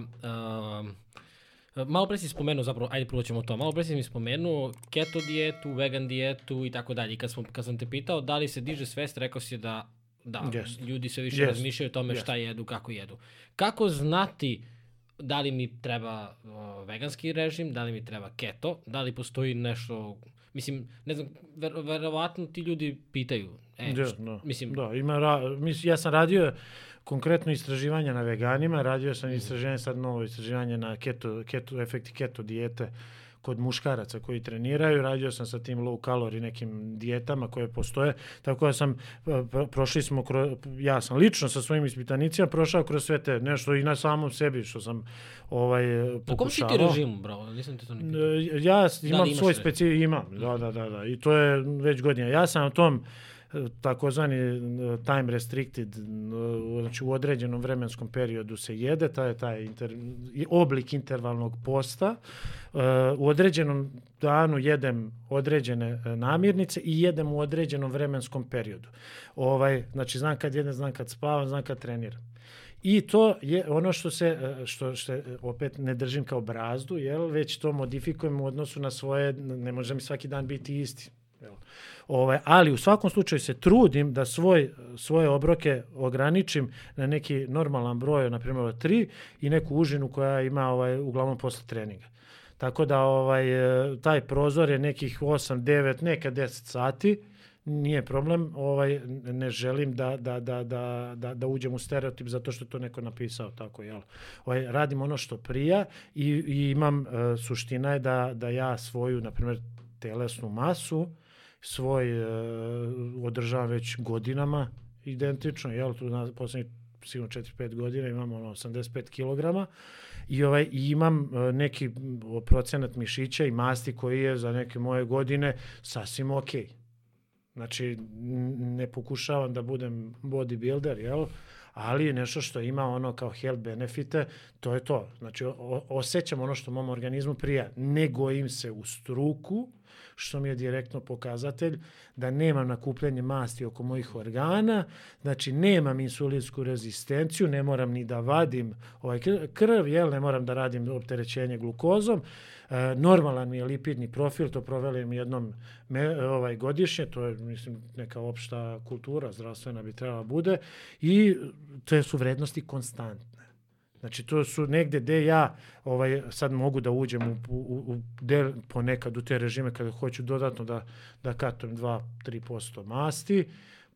Uh, malo pre si spomenuo, zapravo, ajde prvo ćemo to, malo pre si mi spomenuo keto dijetu, vegan dijetu i tako dalje. Kad, smo, kad sam te pitao da li se diže svest, rekao si da Da, yes. ljudi se više yes. razmišljaju o tome yes. šta jedu, kako jedu. Kako znati da li mi treba uh, veganski režim, da li mi treba keto, da li postoji nešto, mislim, ne znam, ver, verovatno ti ljudi pitaju. E, da, da, mislim, da, ima, ra, mis, ja sam radio konkretno istraživanja na veganima, radio sam istraživanje, sad novo istraživanje na keto, keto, efekti keto dijete kod muškaraca koji treniraju, radio sam sa tim low calorie nekim dijetama koje postoje, tako da sam, pro, prošli smo, kroz, ja sam lično sa svojim ispitanicima prošao kroz sve te, nešto i na samom sebi što sam ovaj, pokušavao. Na kom si ti režimu, bravo? Nisam te to nikad. Ja imam da, svoj specijalni, imam, da, da, da, da, i to je već godina. Ja sam na tom, takozvani e, time restricted, e, znači u određenom vremenskom periodu se jede, taj, taj inter, oblik intervalnog posta. E, u određenom danu jedem određene namirnice i jedem u određenom vremenskom periodu. Ovaj, znači znam kad jedem, znam kad spavam, znam kad treniram. I to je ono što se, što, što opet ne držim kao brazdu, jel, već to modifikujem u odnosu na svoje, ne može mi svaki dan biti isti. Jel. Ovaj, ali u svakom slučaju se trudim da svoj, svoje obroke ograničim na neki normalan broj, na primjer tri i neku užinu koja ima ovaj, uglavnom posle treninga. Tako da ovaj taj prozor je nekih 8, 9, neka 10 sati nije problem, ovaj ne želim da, da, da, da, da, da uđem u stereotip zato što to neko napisao tako jel. Ovaj radim ono što prija i, i imam uh, suština je da da ja svoju na primjer telesnu masu svoj uh, održavam već godinama identično, jel, tu na poslednjih sigurno 4-5 godina imam ono 85 kg i ovaj i imam uh, neki procenat mišića i masti koji je za neke moje godine sasvim okej. Okay. Znači ne pokušavam da budem bodybuilder, jel? Ali nešto što ima ono kao health benefite, to je to. Znači, osjećam ono što mom organizmu prija. Ne gojim se u struku, što mi je direktno pokazatelj da nemam nakupljenje masti oko mojih organa, znači nemam insulinsku rezistenciju, ne moram ni da vadim ovaj krv, jel, ne moram da radim opterećenje glukozom, e, normalan mi je lipidni profil, to provelim jednom me, ovaj godišnje, to je mislim neka opšta kultura zdravstvena bi trebala bude i te su vrednosti konstantne. Znači to su negde gde ja ovaj sad mogu da uđem u, u, u del, ponekad u te režime kada hoću dodatno da da katujem 2-3% masti,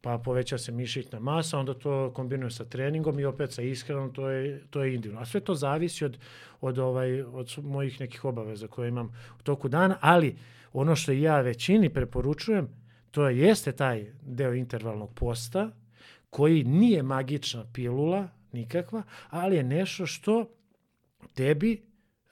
pa poveća se mišićna masa, onda to kombinujem sa treningom i opet sa ishranom, to je to je individualno. A sve to zavisi od od ovaj od mojih nekih obaveza koje imam u toku dana, ali ono što ja većini preporučujem, to jeste taj deo intervalnog posta koji nije magična pilula, nikakva, ali je nešto što tebi,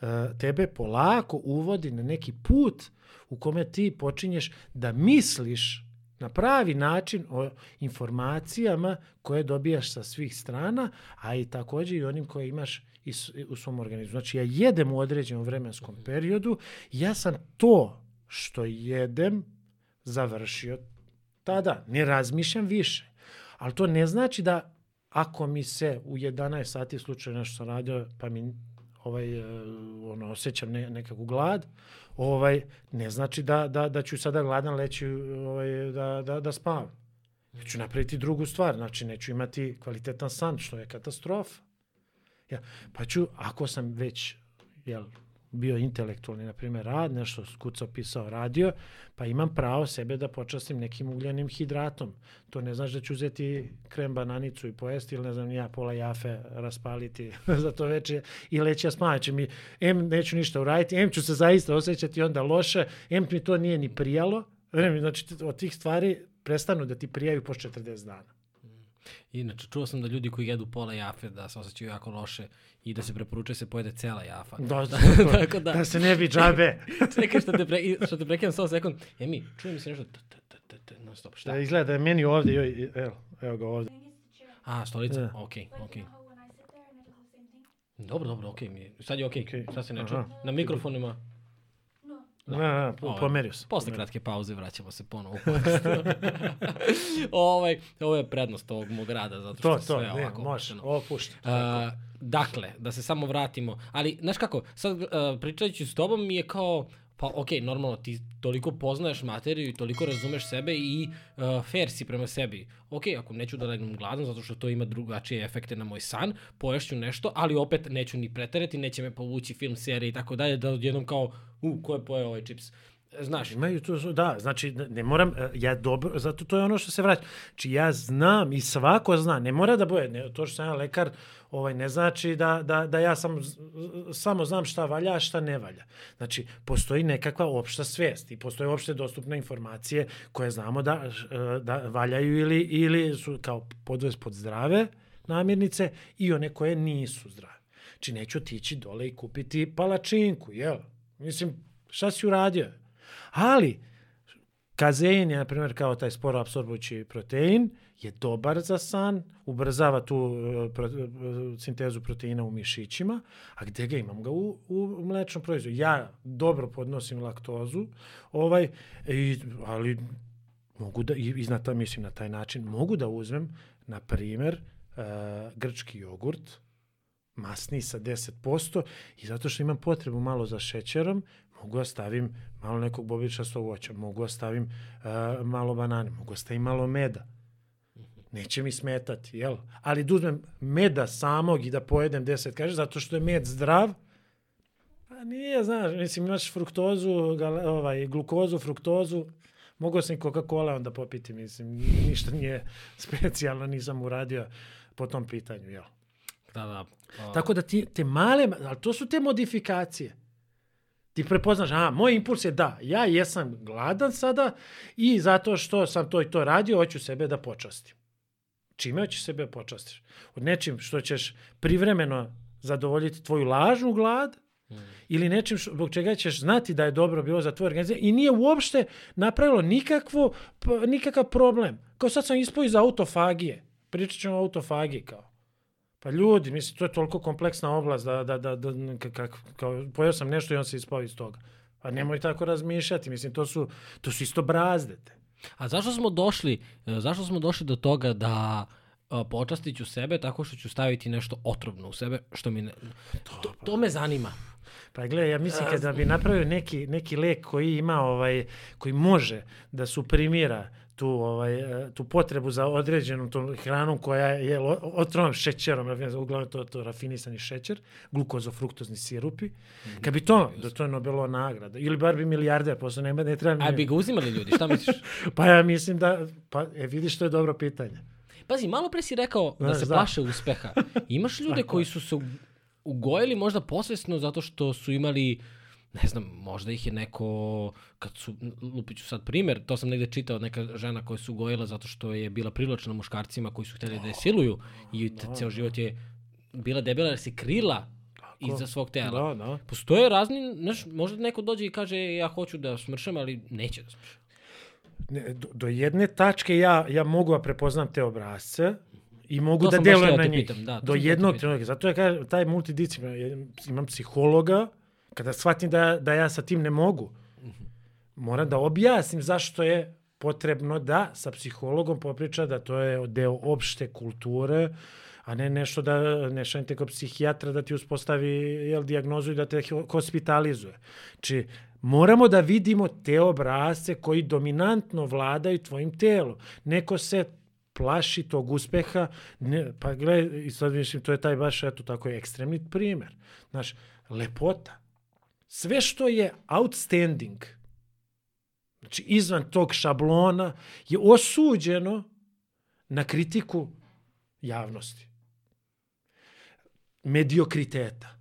e, tebe polako uvodi na neki put u kome ti počinješ da misliš na pravi način o informacijama koje dobijaš sa svih strana, a i takođe i onim koje imaš u svom organizmu. Znači ja jedem u određenom vremenskom periodu, ja sam to što jedem završio tada. Ne razmišljam više. Ali to ne znači da ako mi se u 11 sati slučajno nešto sam radio, pa mi ovaj, e, ono, osjećam ne, nekakvu glad, ovaj, ne znači da, da, da ću sada gladan leći ovaj, da, da, da spavam. Ja ću napraviti drugu stvar, znači neću imati kvalitetan san, što je katastrofa. Ja, pa ću, ako sam već jel, bio intelektualni, na primjer, rad, nešto kucao, pisao, radio, pa imam pravo sebe da počastim nekim ugljenim hidratom. To ne znaš da ću uzeti krem bananicu i pojesti ili ne znam ja pola jafe raspaliti za to veče i leći ja spavaći mi, em neću ništa uraditi, em ću se zaista osjećati onda loše, em mi to nije ni prijalo, znači od tih stvari prestanu da ti prijaju po 40 dana. Inače, čuo sam da ljudi koji jedu pola jafe da se osjećaju jako loše i da se preporučuje da se pojede cela jafa. Da, da, Tako da, da se ne bi džabe. Čekaj što te, pre, što te prekidam samo sekund. E mi, čujem se nešto, t, t, t, t, t, non stop, šta? Da izgleda da je meni ovde, joj, evo, evo ga ovde. A, stolica, da. okej, okay, okej. Okay. Dobro, dobro, okej okay, mi. Sad je okej, okay. okay. sad se ne čuje. Na mikrofonima Da. Na, na, po, pomerio se. Posle kratke pauze vraćamo se ponovo ovaj, ovo je prednost ovog mog rada, zato što to, to, sve ne, ovako može, ovo pušta. Uh, dakle, da se samo vratimo, ali, znaš kako, sad uh, pričajući s tobom mi je kao, pa ok, normalno, ti toliko poznaješ materiju i toliko razumeš sebe i uh, fair si prema sebi. Ok, ako neću da legnem gladan zato što to ima drugačije efekte na moj san, poješću nešto, ali opet neću ni pretereti, neće me povući film, serije i tako dalje, da odjednom kao, u, ko je pojeo ovaj čips? Znaš, Imaju to, da, znači ne moram, e, ja dobro, zato to je ono što se vraća. Znači ja znam i svako zna, ne mora da bude, ne, to što sam ja lekar, ovaj, ne znači da, da, da ja sam, samo znam šta valja, šta ne valja. Znači, postoji nekakva opšta svest i postoje opšte dostupne informacije koje znamo da, e, da valjaju ili, ili su kao podvez pod zdrave namirnice i one koje nisu zdrave. Znači, neću otići dole i kupiti palačinku, jel? Mislim, šta si uradio? Ali, kazein je, na primjer, kao taj sporo apsorbujući protein, je dobar za san, ubrzava tu e, pro, e, sintezu proteina u mišićima, a gde ga imam ga u, u mlečnom proizvodu. Ja dobro podnosim laktozu, ovaj, i, ali mogu da, i, i mislim na taj način, mogu da uzmem, na primjer, uh, grčki jogurt, masni sa 10% i zato što imam potrebu malo za šećerom, mogu da stavim malo nekog bobičastog voća, mogu da stavim uh, malo banane, mogu da stavim malo meda. Neće mi smetati, jel? Ali da uzmem meda samog i da pojedem 10, kaže, zato što je med zdrav, pa nije, znaš, mislim, imaš fruktozu, gal- ovaj, glukozu, fruktozu, mogao sam i Coca-Cola onda popiti, mislim, ništa nije specijalno, nisam uradio po tom pitanju, jel? da, da. a, Tako da ti, te male, ali to su te modifikacije. Ti prepoznaš, a, moj impuls je da, ja jesam gladan sada i zato što sam to i to radio, hoću sebe da počastim. Čime hoćeš sebe da počastiš? Od nečim što ćeš privremeno zadovoljiti tvoju lažnu glad ili nečim što, zbog čega ćeš znati da je dobro bilo za tvoj organizam i nije uopšte napravilo nikakvo, nikakav problem. Kao sad sam ispao iz autofagije. Pričat ćemo o autofagiji kao. Pa ljudi, mislim, to je toliko kompleksna oblast da, da, da, da ka- kak, kao, pojeo sam nešto i on se ispao iz toga. Pa nemoj tako razmišljati, mislim, to su, to su isto brazdete. A zašto smo došli, e, zašto smo došli do toga da a, počastit ću sebe tako što ću staviti nešto otrovno u sebe, što mi ne... To, to me zanima. Pa gledaj, ja mislim kada bi napravio neki, neki lek koji ima, ovaj, koji može da suprimira tu, ovaj, e, tu potrebu za određenom tom hranom koja je otrovnom šećerom, uglavnom to, to rafinisani šećer, glukozofruktozni sirupi. Kad bi to, da to je Nobelova nagrada, ili bar bi milijarder, posle nema, ne treba. A bi ga uzimali ljudi, šta misliš? Pa ja mislim da, pa e, vidiš, to je dobro pitanje. Pazi, malo pre si rekao da Znaš, se da. plaše uspeha. Imaš ljude koji su se ugojili možda posvesno zato što su imali ne znam, možda ih je neko, kad su, lupit ću sad primer, to sam negde čitao, neka žena koja se ugojila zato što je bila privlačna muškarcima koji su hteli da je siluju i te, ceo život je bila debela jer se krila iza svog tela. Da, da. Postoje razni, znaš, možda neko dođe i kaže ja hoću da smršam, ali neće da smršam. Ne, do, do jedne tačke ja, ja mogu da prepoznam te obrazce i mogu To da delujem na njih. pitam, da, do jednog trenutka. Zato ja kažem, taj multidisciplinar, imam psihologa, kada shvatim da, da ja sa tim ne mogu, moram da objasnim zašto je potrebno da sa psihologom popriča da to je deo opšte kulture, a ne nešto da ne šaljete kod psihijatra da ti uspostavi jel, dijagnozu i da te ho- hospitalizuje. Či moramo da vidimo te obrazce koji dominantno vladaju tvojim telom. Neko se plaši tog uspeha, ne, pa gledaj, i sad mislim, to je taj baš, eto, tako je ekstremni primer. Znaš, lepota. Sve što je outstanding, znači izvan tog šablona, je osuđeno na kritiku javnosti. Mediokriteta,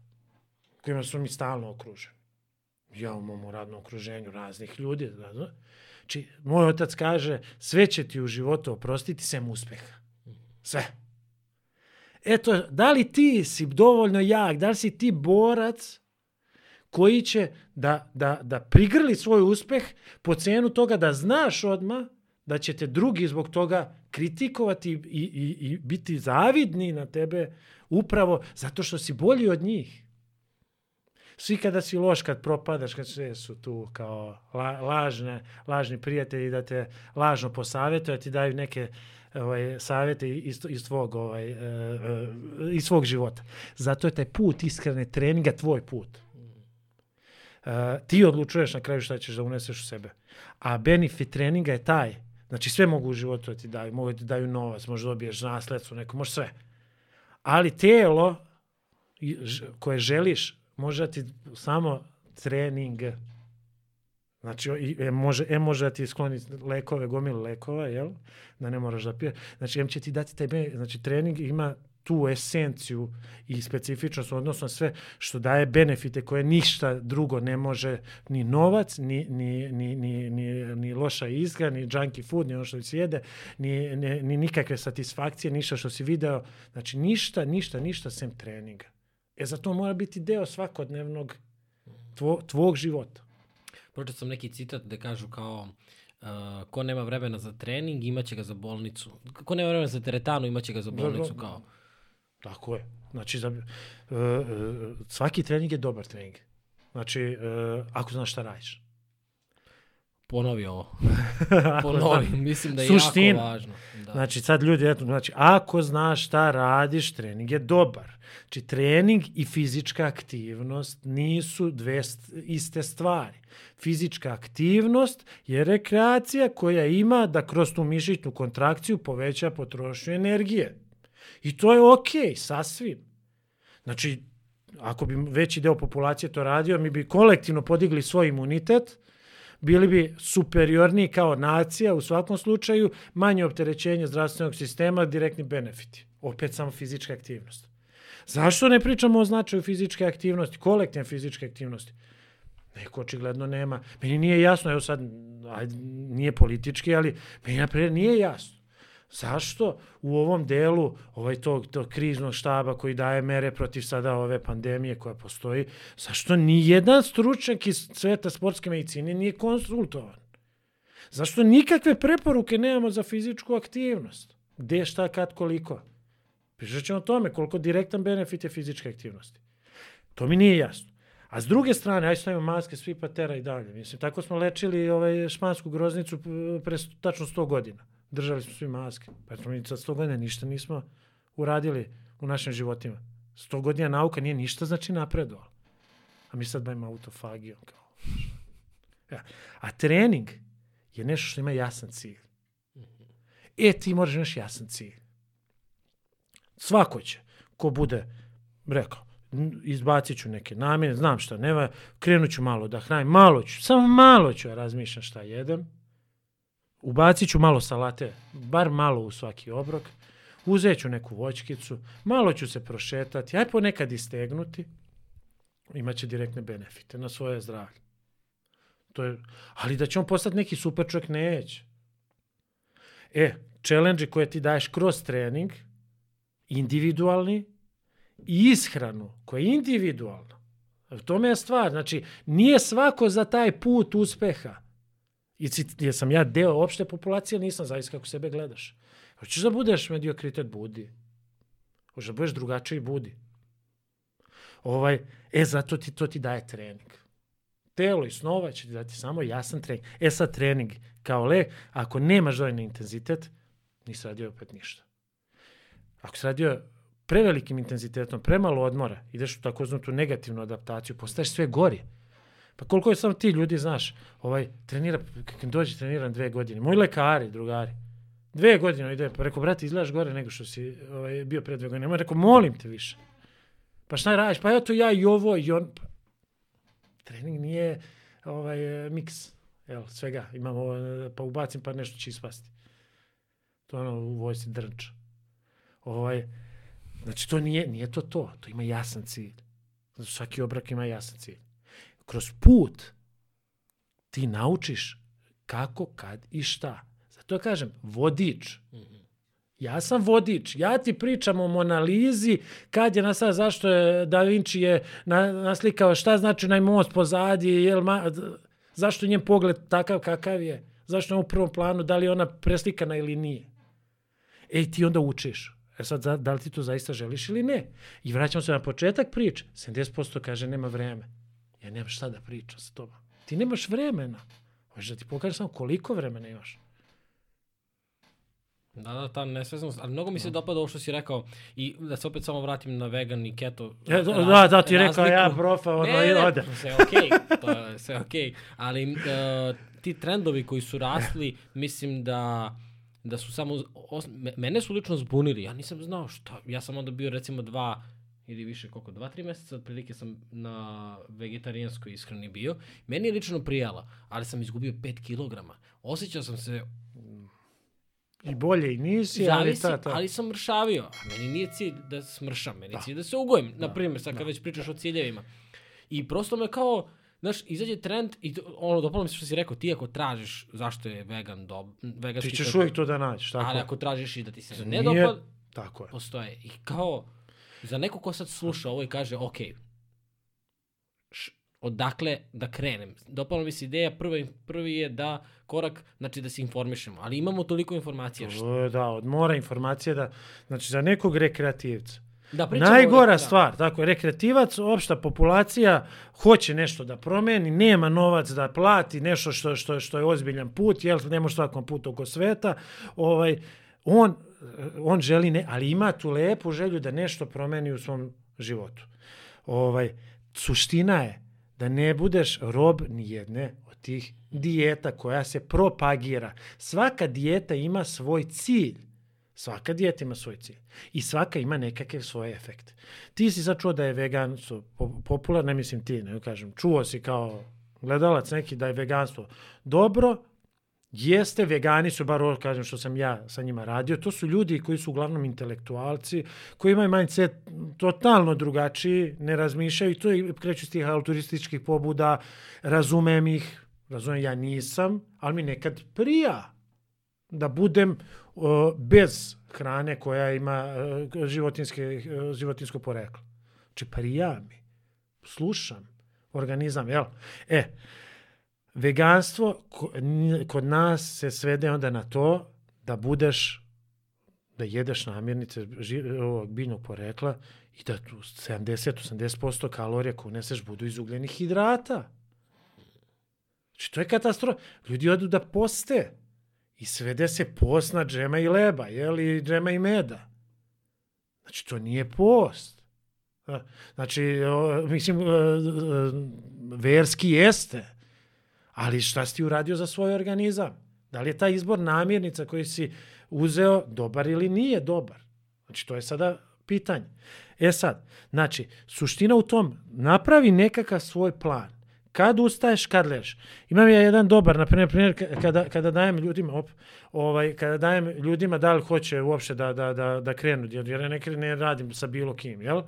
kojima su mi stalno okruženi. Ja u mom radnom okruženju raznih ljudi. Da, da. Znači, moj otac kaže, sve će ti u životu oprostiti sem uspeha. Sve. Eto, da li ti si dovoljno jak, da li si ti borac koji će da, da, da prigrli svoj uspeh po cenu toga da znaš odma da će te drugi zbog toga kritikovati i, i, i biti zavidni na tebe upravo zato što si bolji od njih. Svi kada si loš, kad propadaš, kad sve su tu kao la, lažne, lažni prijatelji da te lažno posavjetuju, da ti daju neke ovaj, savjete iz, iz, tvog, ovaj, e, e, iz svog života. Zato je taj put iskrene treninga tvoj put. Uh, ti odlučuješ na kraju šta ćeš da uneseš u sebe. A benefit treninga je taj. Znači sve mogu u životu da ti daju. Mogu da ti daju novac, možda dobiješ nasledstvo, neko, može sve. Ali telo koje želiš može da ti samo trening. Znači, e, može, e, može da ti skloni lekove, gomile lekova, jel? Da ne moraš da pije. Znači, em će ti dati taj, znači, trening ima tu esenciju i specifičnost odnosno sve što daje benefite koje ništa drugo ne može ni novac, ni, ni, ni, ni, ni, ni loša izga, ni junky food, ni ono što se jede, ni, ni, ni nikakve satisfakcije, ništa što si video. Znači ništa, ništa, ništa sem treninga. E za to mora biti deo svakodnevnog tvo, tvog života. Pročitao sam neki citat da kažu kao uh, ko nema vremena za trening, imaće ga za bolnicu. Ko nema vremena za teretanu, imaće ga za bolnicu. Kao. Tako je. Znači, za, uh, uh, svaki trening je dobar trening. Znači, uh, ako znaš šta radiš. Ponovi ovo. Ponovi. Mislim da je Suština. jako važno. Da. Znači, sad ljudi, eto, znači, ako znaš šta radiš, trening je dobar. Znači, trening i fizička aktivnost nisu dve st- iste stvari. Fizička aktivnost je rekreacija koja ima da kroz tu mišićnu kontrakciju poveća potrošnju energije. I to je okej, sasvim. Znači, ako bi veći deo populacije to radio, mi bi kolektivno podigli svoj imunitet, bili bi superiorniji kao nacija u svakom slučaju, manje opterećenje zdravstvenog sistema, direktni benefiti. Opet samo fizička aktivnost. Zašto ne pričamo o značaju fizičke aktivnosti, kolektivne fizičke aktivnosti? Neko očigledno nema. Meni nije jasno, evo sad, nije politički, ali meni naprijed nije jasno. Zašto u ovom delu ovaj tog, tog kriznog štaba koji daje mere protiv sada ove pandemije koja postoji, zašto ni jedan stručnjak iz sveta sportske medicine nije konsultovan? Zašto nikakve preporuke nemamo za fizičku aktivnost? Gde, šta, kad, koliko? Pričat ćemo o tome koliko direktan benefit je fizičke aktivnosti. To mi nije jasno. A s druge strane, aj stavimo maske, svi patera i dalje. Mislim, tako smo lečili ovaj špansku groznicu pre tačno 100 godina. Držali smo svi maske. Pa smo mi sad 100 godina ništa nismo uradili u našim životima. 100 godina nauka nije ništa znači napredovala. A mi sad bavimo autofagijom. Kao. Ja. A trening je nešto što ima jasan cilj. E, ti moraš imaš jasan cilj. Svako će, ko bude rekao, "N- izbacit ću neke namjene, znam šta nema, krenut ću malo da hranim, malo ću, samo malo ću ja razmišljam šta jedem, ubacit ću malo salate, bar malo u svaki obrok, uzet ću neku voćkicu, malo ću se prošetati, aj ponekad istegnuti, imaće direktne benefite na svoje zdravlje. To je, ali da će on postati neki super čovjek, neće. E, challenge koje ti daješ kroz trening, individualni, i ishranu koja je individualna. U tome je stvar. Znači, nije svako za taj put uspeha. I ci- jesam ja deo opšte populacije, nisam zavis kako sebe gledaš. Hoćeš da budeš mediokritet, budi. Hoćeš da budeš drugačiji, budi. Ovaj, e, zato ti to ti daje trening. Telo i snova će ti dati samo jasan trening. E sad trening kao le, ako nemaš dovoljni intenzitet, nisi radio opet ništa. Ako si radio prevelikim intenzitetom, premalo odmora, ideš u takozvanu negativnu adaptaciju, postaješ sve gori. Pa koliko je samo ti ljudi, znaš, ovaj, trenira, kad dođe treniram dve godine, moji lekari, drugari, dve godine ide, pa rekao, brate, izgledaš gore nego što si ovaj, bio pre dve godine. Moj rekao, molim te više. Pa šta radiš? Pa eto ja i ovo i on. Pa, trening nije ovaj, miks jel, svega. Imamo, pa ubacim pa nešto će ispasti. To ono u vojsci drnč. Ovaj, znači to nije, nije to to. To ima jasan cilj. Znači, svaki obrak ima jasan cilj. Kroz put ti naučiš kako, kad i šta. Zato kažem, vodič. Ja sam vodič. Ja ti pričam o Monalizi, kad je nastala, zašto je Da Vinci je na, naslikao, šta znači onaj most pozadi, jel ma, zašto je njen pogled takav kakav je, zašto je u prvom planu, da li je ona preslikana ili nije. Ej, ti onda učiš. E sad, da li ti to zaista želiš ili ne? I vraćamo se na početak priče. 70% kaže nema vreme. Ja nemam šta da pričam sa tobom. Ti nemaš vremena. Hoćeš da ti pokažem samo koliko vremena imaš. Da, da, ta nesveznost. Ali mnogo mi se dopada ovo što si rekao i da se opet samo vratim na vegan i keto. E, da, da, da, ti je rekao razliku- ja, profa, ono, ne, i ne, ode. Sve je okej, to je sve okej. Ali uh, ti trendovi koji su rasli, mislim da da su samo, os, me- mene su lično zbunili, ja nisam znao šta, ja sam onda bio recimo dva ili više, koliko, dva, tri meseca otprilike sam na vegetarijanskoj ishrani bio. Meni je lično prijala, ali sam izgubio 5 kilograma. Osjećao sam se I bolje i nisi, ali ta, ta. ali sam mršavio. A meni nije cilj da smršam, meni je Da. cilj da se ugojim, na Da, primjer, sad kad da. već pričaš o ciljevima. I prosto me kao, znaš, izađe trend i to- ono, dopalo mi se što si rekao, ti ako tražiš zašto je vegan dob, veganski... Ti ćeš tako- uvijek to da nađeš, tako Ali ako tražiš i da ti se ne dopad, Tako je. postoje. I kao, za neko ko sad sluša ovo i kaže, ok, š, odakle da krenem? Dopala mi se ideja, prvi, prvi je da korak, znači da se informišemo, ali imamo toliko informacija. Šta, To je, Da, od mora informacije da, znači za nekog rekreativca. da Najgora da. stvar, tako je, rekreativac, opšta populacija hoće nešto da promeni, nema novac da plati nešto što, što, što je ozbiljan put, jel, ne može svakom putu oko sveta, ovaj, on, on želi, ne, ali ima tu lepu želju da nešto promeni u svom životu. Ovaj, suština je da ne budeš rob ni jedne od tih dijeta koja se propagira. Svaka dijeta ima svoj cilj. Svaka dijeta ima svoj cilj. I svaka ima nekakve svoje efekte. Ti si sad čuo da je veganstvo po- popularno, ne mislim ti, ne kažem, čuo si kao gledalac neki da je veganstvo dobro, Jeste, vegani su, bar ovo kažem što sam ja sa njima radio, to su ljudi koji su uglavnom intelektualci, koji imaju mindset totalno drugačiji, ne razmišljaju i to je, kreću s tih altruističkih pobuda, razumem ih, razumem, ja nisam, ali mi nekad prija da budem o, bez hrane koja ima e, životinske, e, životinsko poreklo. Znači, prija mi. Slušam. Organizam, jel? E, veganstvo kod nas se svede onda na to da budeš da jedeš namirnice ovog biljnog porekla i da tu 70-80% kalorija koje uneseš budu iz ugljenih hidrata. Znači, to je katastrofa. Ljudi odu da poste i svede se post na džema i leba, jel, i džema i meda. Znači, to nije post. Znači, mislim, verski jeste, ali šta si ti uradio za svoj organizam? Da li je taj izbor namirnica koji si uzeo dobar ili nije dobar? Znači, to je sada pitanje. E sad, znači, suština u tom, napravi nekakav svoj plan. Kad ustaješ, kad ležeš. Imam ja jedan dobar, na primjer, primjer ka- kada, kada dajem ljudima, op, ovaj, kada dajem ljudima da li hoće uopšte da, da, da, da krenu, jer ja ne, ne radim sa bilo kim, jel?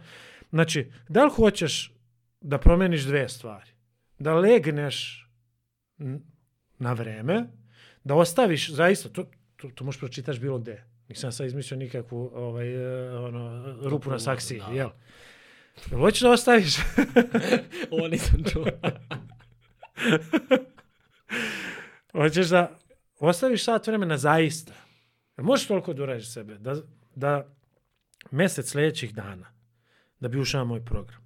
Znači, da li hoćeš da promeniš dve stvari? Da legneš na vreme, da ostaviš, zaista, to, to, to možeš pročitaš bilo gde. Nisam sad izmislio nikakvu ovaj, e, ono, rupu na saksiji, Da. jel? Jel hoćeš da ostaviš? Ovo nisam čuo. Hoćeš da ostaviš sat vremena zaista. Jel možeš toliko da uradiš sebe? Da, da mesec sljedećih dana, da bi ušao moj program,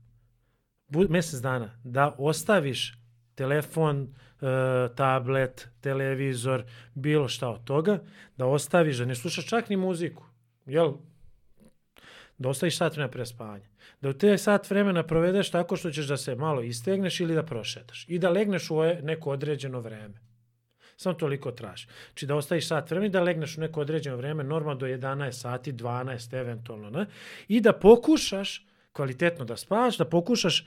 bu, mesec dana, da ostaviš telefon, e, tablet, televizor, bilo šta od toga, da ostaviš, da ne slušaš čak ni muziku. Jel? Da ostaviš sat vremena pre spavanja. Da u te sat vremena provedeš tako što ćeš da se malo istegneš ili da prošetaš. I da legneš u neko određeno vreme. Samo toliko traži. Znači da ostaviš sat vremena i da legneš u neko određeno vreme, normalno do 11 sati, 12 eventualno, ne? I da pokušaš kvalitetno da spavaš, da pokušaš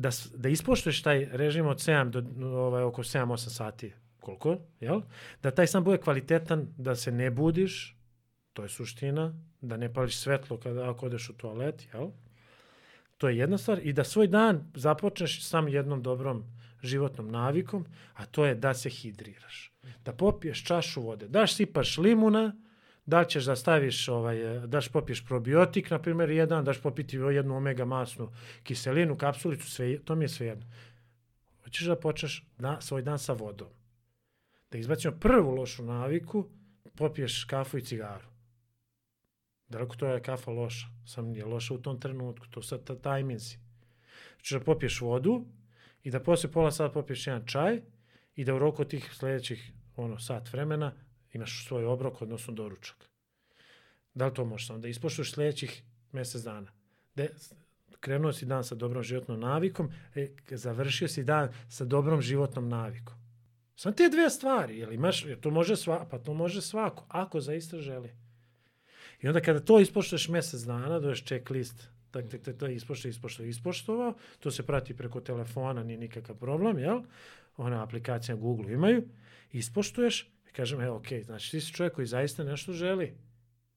da, da ispoštuješ taj režim od 7 do ovaj, oko 7-8 sati, koliko, jel? Da taj san bude kvalitetan, da se ne budiš, to je suština, da ne pališ svetlo kada ako odeš u toalet, jel? To je jedna stvar. I da svoj dan započneš sam jednom dobrom životnom navikom, a to je da se hidriraš. Da popiješ čašu vode. Daš sipaš limuna, da li ćeš da staviš, ovaj, e, daš popiješ probiotik, na primjer, jedan, daš popiti jednu omega masnu kiselinu, kapsulicu, sve, to mi je sve jedno. Hoćeš da počneš na, svoj dan sa vodom. Da izbacimo prvu lošu naviku, popiješ kafu i cigaru. Daleko to je kafa loša, sam nije loša u tom trenutku, to sad ta tajminzi. Hoćeš da popiješ vodu i da posle pola sata popiješ jedan čaj i da u roku tih sledećih ono, sat vremena imaš svoj obrok, odnosno doručak. Da li to možeš samo da ispoštuješ sledećih mesec dana? De, krenuo si dan sa dobrom životnom navikom, e, završio si dan sa dobrom životnom navikom. Samo te dve stvari, jel imaš, jer to može sva, pa to može svako, ako zaista želi. I onda kada to ispoštuješ mesec dana, dođeš checklist Dakle, to, to je ispošto, ispošto, ispoštovao. To se prati preko telefona, nije nikakav problem, jel? Ona aplikacija Google imaju. Ispoštuješ kažem, evo, okej, znači ti si čovjek koji zaista nešto želi.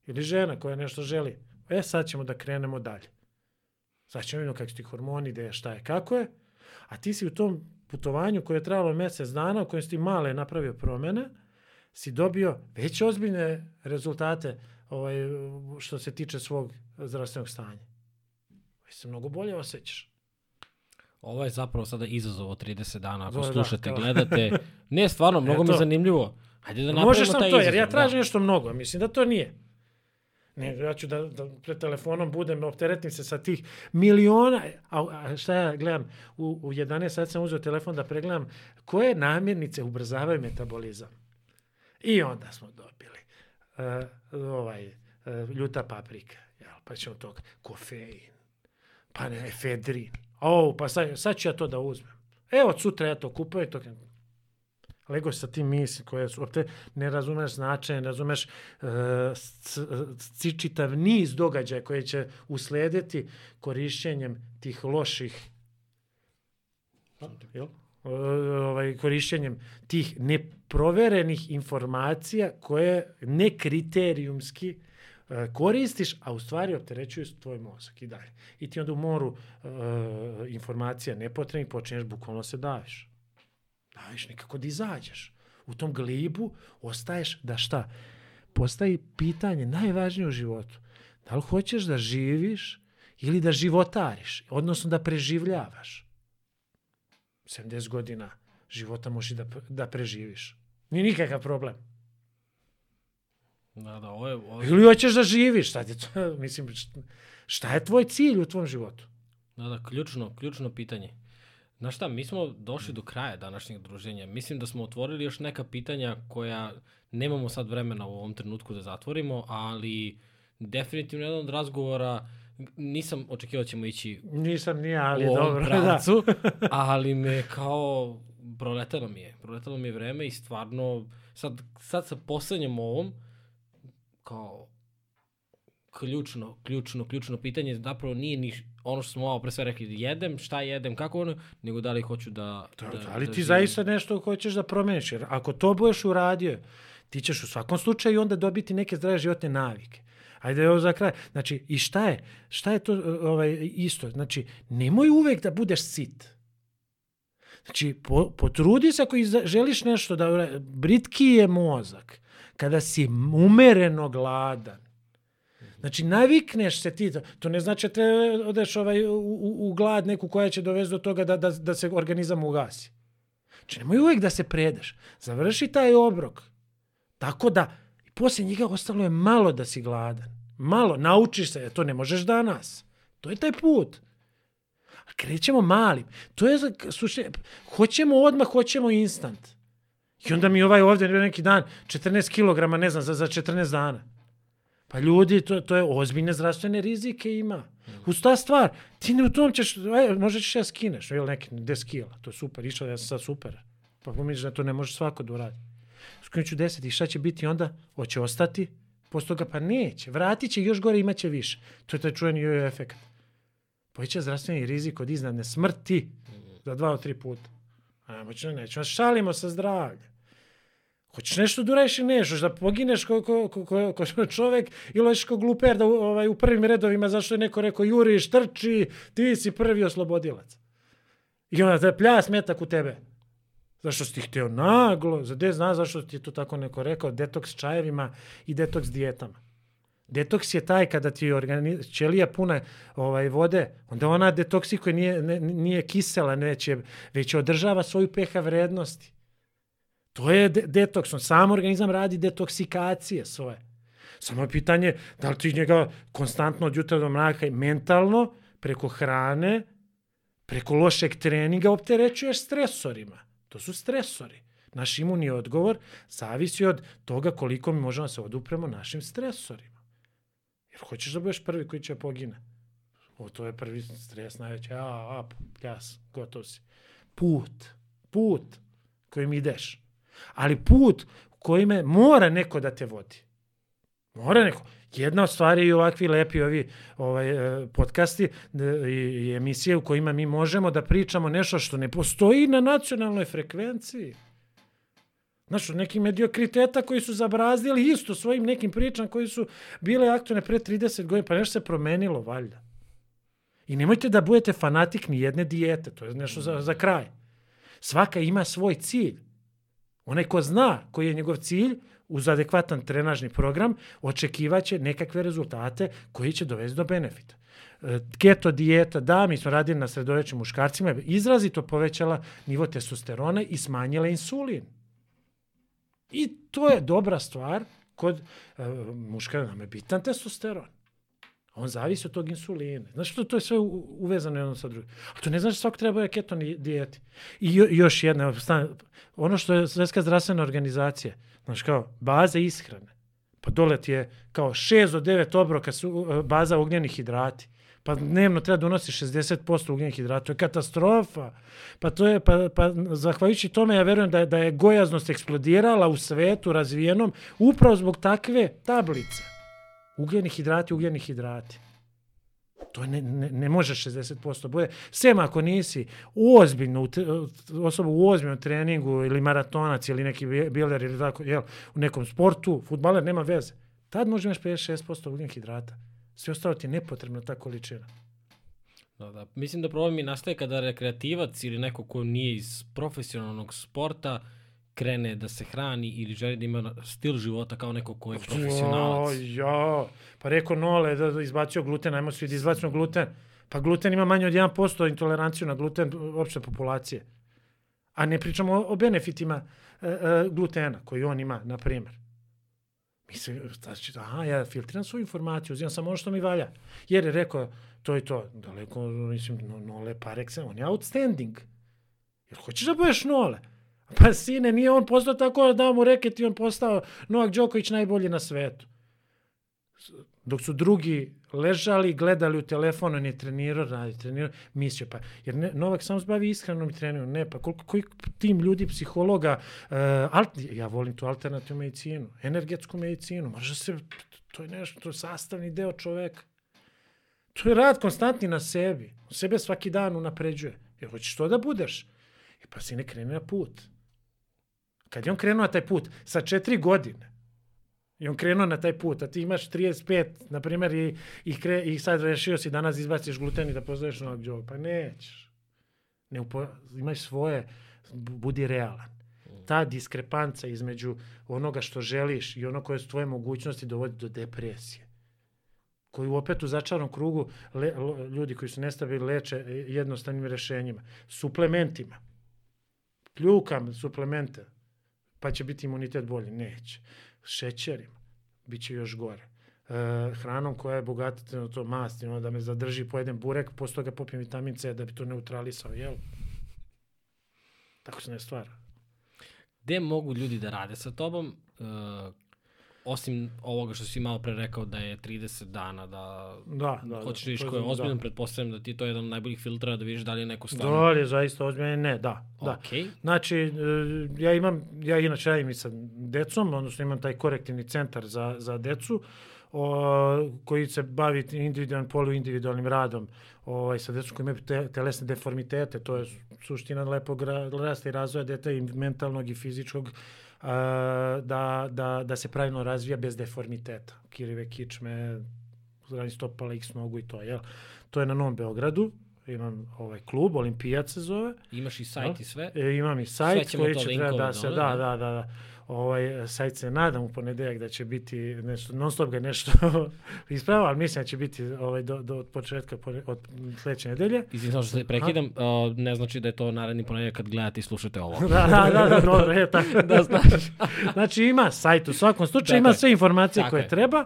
Ili žena koja nešto želi. E, sad ćemo da krenemo dalje. Sad ćemo vidjeti kakvi su ti hormoni, gde je, šta je, kako je. A ti si u tom putovanju koje je trajalo mjesec dana, u kojem si ti male napravio promjene, si dobio već ozbiljne rezultate ovaj, što se tiče svog zdravstvenog stanja. Već se mnogo bolje osjećaš. Ovo je zapravo sada izazov od 30 dana. Ako Da, da, slušate, kao- gledate. Ne, stvarno, mnogo mi je zanimljivo. Hajde da napravimo Možeš sam taj to, izazov. jer ja tražim da. nešto mnogo, a mislim da to nije. Ne, ja ću da, da pred telefonom budem, opteretim se sa tih miliona, a, a šta ja gledam, u, u 11 sati sam uzeo telefon da pregledam koje namirnice ubrzavaju metabolizam. I onda smo dobili uh, ovaj, uh, ljuta paprika, jel, pa ćemo tog kofein, pa ne, efedrin. O, pa sad, sad ću ja to da uzmem. Evo, sutra ja to kupujem, to lego sa tim misli koje su, opte ne razumeš značaj, ne razumeš uh, c- čitav niz događaja koje će uslediti korišćenjem tih loših jel? E, ovaj, korišćenjem tih neproverenih informacija koje ne kriterijumski e, koristiš, a u stvari opterećuju tvoj mozak i dalje. I ti onda u moru e, informacija nepotrebnih počinješ bukvalno se daviš. Daviš nikako da izađeš. U tom glibu ostaješ da šta? Postaji pitanje najvažnije u životu. Da li hoćeš da živiš ili da životariš, odnosno da preživljavaš. 70 godina života možeš da, da preživiš. Nije nikakav problem. Da, da, ovo je... Ovo je Ili hoćeš da živiš, šta, je to, mislim, št- šta je tvoj cilj u tvom životu? Da, da, ključno, ključno pitanje. Znaš šta, mi smo došli do kraja današnjeg druženja. Mislim da smo otvorili još neka pitanja koja nemamo sad vremena u ovom trenutku da zatvorimo, ali definitivno jedan od razgovora nisam očekivao da ćemo ići Nisam nije, ali u ovom dobro. Da. pravcu, ali me kao proletelo mi je. Proletelo mi je vreme i stvarno sad, sad sa poslednjom ovom kao ključno, ključno, ključno pitanje zapravo nije ni ono što smo malo pre sve rekli, jedem, šta jedem, kako ono, nego da li hoću da... Da, da, ali da ti živim. zaista nešto hoćeš da promeniš, jer ako to budeš uradio, ti ćeš u svakom slučaju onda dobiti neke zdrave životne navike. Ajde evo za kraj. Znači, i šta je? Šta je to ovaj, isto? Znači, nemoj uvek da budeš sit. Znači, po, potrudi se ako želiš nešto da... Britki je mozak. Kada si umereno gladan. Znači, navikneš se ti, to ne znači da te odeš ovaj, u, u, u glad neku koja će dovesti do toga da, da, da se organizam ugasi. Znači, nemoj uvek da se predeš. Završi taj obrok. Tako da, i poslije njega ostalo je malo da si gladan. Malo, naučiš se, to ne možeš danas. To je taj put. A krećemo malim. To je, slušaj, hoćemo odmah, hoćemo instant. I onda mi ovaj ovdje neki dan 14 kg, ne znam, za, za 14 dana. Pa ljudi, to, to je ozbiljne zdravstvene rizike ima. Uz ta stvar, ti ne u tom ćeš, aj, možda ćeš ja skineš, ili neki 10 kila, to je super, išao ja sam sad super. Pa pomisliš da to ne može svako da uradi. Skinut ću 10 i šta će biti onda? Hoće ostati? Posle toga pa neće. Vratit će još gore, imaće više. To je taj čuveni jojo efekt. Poveća zdravstveni rizik od iznadne smrti za dva od tri puta. A moću nećemo, šalimo sa zdravljem. Hoćeš nešto da uradiš ili neš, hoćeš da pogineš ko, ko, ko, ko, čovek ili hoćeš ko gluper da ovaj, u prvim redovima zašto je neko rekao juriš, trči, ti si prvi oslobodilac. I onda te pljas metak u tebe. Zašto si ti htio naglo? Za de zna zašto ti je to tako neko rekao? Detoks čajevima i detoks dijetama. Detoks je taj kada ti organiz... ćelija puna ovaj, vode, onda ona detoksikuje, nije, ne, nije kisela, neće, već održava svoju pH vrednosti. To je de detoks. On sam organizam radi detoksikacije svoje. Samo je pitanje da li ti njega konstantno od jutra do mraka mentalno, preko hrane, preko lošeg treninga opterećuješ stresorima. To su stresori. Naš imunni odgovor zavisi od toga koliko mi možemo da se odupremo našim stresorima. Jer hoćeš da budeš prvi koji će pogine. O, to je prvi stres najveći. A, a, pljas, gotov si. Put, put kojim ideš. Ali put kojime mora neko da te vodi. Mora neko. Jedna od stvari i ovakvi lepi ovi ovaj, e, podcasti e, i, i emisije u kojima mi možemo da pričamo nešto što ne postoji na nacionalnoj frekvenciji. Znaš, od nekih mediokriteta koji su zabrazdili isto svojim nekim pričama koji su bile aktualne pre 30 godina, pa nešto se promenilo, valjda. I nemojte da budete fanatik ni jedne dijete, to je nešto za, za kraj. Svaka ima svoj cilj. Onaj ko zna koji je njegov cilj, uz adekvatan trenažni program, očekivaće nekakve rezultate koji će dovesti do benefita. E, keto dijeta, da, mi smo radili na sredovečnim muškarcima, izrazito povećala nivo testosterona i smanjila insulin. I to je dobra stvar kod uh, muška, nam je bitan testosteron. On zavisi od tog insulina. Znaš što to je sve uvezano jedno sa drugim. A to ne znači da svako treba je keto dijeti. I jo, još jedna, ono što je Svetska zdravstvena organizacija, znaš kao, baza ishrane. Pa dole ti je kao 6 do 9 obroka su e, baza ugljenih hidrati pa dnevno treba da unosi 60% ugljenih hidrata, to je katastrofa. Pa to je, pa, pa zahvaljujući tome ja verujem da da je gojaznost eksplodirala u svetu razvijenom upravo zbog takve tablice. Ugljeni hidrati, ugljeni hidrati. To ne, ne, ne može 60% bude. Sem ako nisi ozbiljno, osoba u ozbiljnom treningu ili maratonac ili neki biler ili tako, jel, u nekom sportu, futbaler nema veze. Tad može imaš 56% ugljenih hidrata. Sve ostalo ti je nepotrebna ta količina. Da, da. Mislim da problem i nastaje kada rekreativac ili neko ko nije iz profesionalnog sporta krene da se hrani ili želi da ima stil života kao neko ko je profesionalac. Jo, jo. Pa rekao Nole da, da izbacio gluten, ajmo svi da izbacimo gluten. Pa gluten ima manje od 1% intoleranciju na gluten opšte populacije. A ne pričamo o, o benefitima e, e, glutena koji on ima, na primjer. Mislim, znači, aha, ja filtriram svoju informaciju, uzimam samo ono što mi valja. Jer je rekao, to je to, daleko, mislim, no, nole par excellence, on je outstanding. Jer hoćeš da budeš nole? Pa sine, nije on postao tako da mu reket i on postao Novak Đoković najbolji na svetu. Dok su drugi ležali, gledali u telefonu, ne trenirao, radi, trenirao, mislio, pa, jer ne, Novak samo se bavi ishranom i trenirao, ne, pa koliko, koji tim ljudi, psihologa, uh, alt, ja volim tu alternativnu medicinu, energetsku medicinu, može se, to je nešto, to je sastavni deo čoveka. To je rad konstantni na sebi, sebe svaki dan unapređuje. Jer hoćeš to da budeš. E pa si ne krene na put. Kad je on krenuo na taj put, sa četiri godine, I on krenuo na taj put, a ti imaš 35, na primjer, i, i, kre, i sad rešio si danas izbaciš gluten i da pozoveš novog džoga. Pa nećeš. Ne upo, imaš svoje, budi realan. Ta diskrepanca između onoga što želiš i ono koje su tvoje mogućnosti dovodi do depresije koju opet u začarnom krugu le, ljudi koji su nestabili leče jednostavnim rešenjima. Suplementima. Pljukam suplemente, pa će biti imunitet bolji. Neće šećerima, bit će još gore. E, hranom koja je bogata na to masti, da me zadrži, pojedem burek, posle toga popijem vitamin C da bi to neutralisao, jel? Tako se ne stvara. Gde mogu ljudi da rade sa tobom? E, osim ovoga što si malo pre rekao da je 30 dana da, da, da hoćeš da vidiš ko je ozbiljno, da. pretpostavljam da ti to je jedan od najboljih filtera da vidiš da li je neko stvarno... Da li je zaista ozbiljno, ne, da. da. Okay. Znači, e, ja imam, ja inače radim i sa decom, odnosno imam taj korektivni centar za, za decu, o, koji se bavi individualnim, poluindividualnim radom ovaj, sa decom koji imaju te, telesne deformitete, to je suština lepog rasta i razvoja deta i mentalnog i fizičkog da, da, da se pravilno razvija bez deformiteta. Kirive kičme, zrani stopala, x nogu i to, jel? To je na Novom Beogradu, imam ovaj klub, Olimpijac se zove. Imaš i sajt i sve? E, imam i sajt koji će treba da se, da, da, da, da ovaj, sajt se nadam u ponedeljak da će biti nešto, non stop ga nešto ispravo, ali mislim da će biti ovaj, do, do od početka, od sledeće nedelje. Izvinjam što se prekidam, uh, ne znači da je to naredni ponedeljak kad gledate i slušate ovo. da, da, da, da, dobro, je tako. da znaš. znači ima sajt u svakom slučaju, ima sve informacije tako koje je. treba.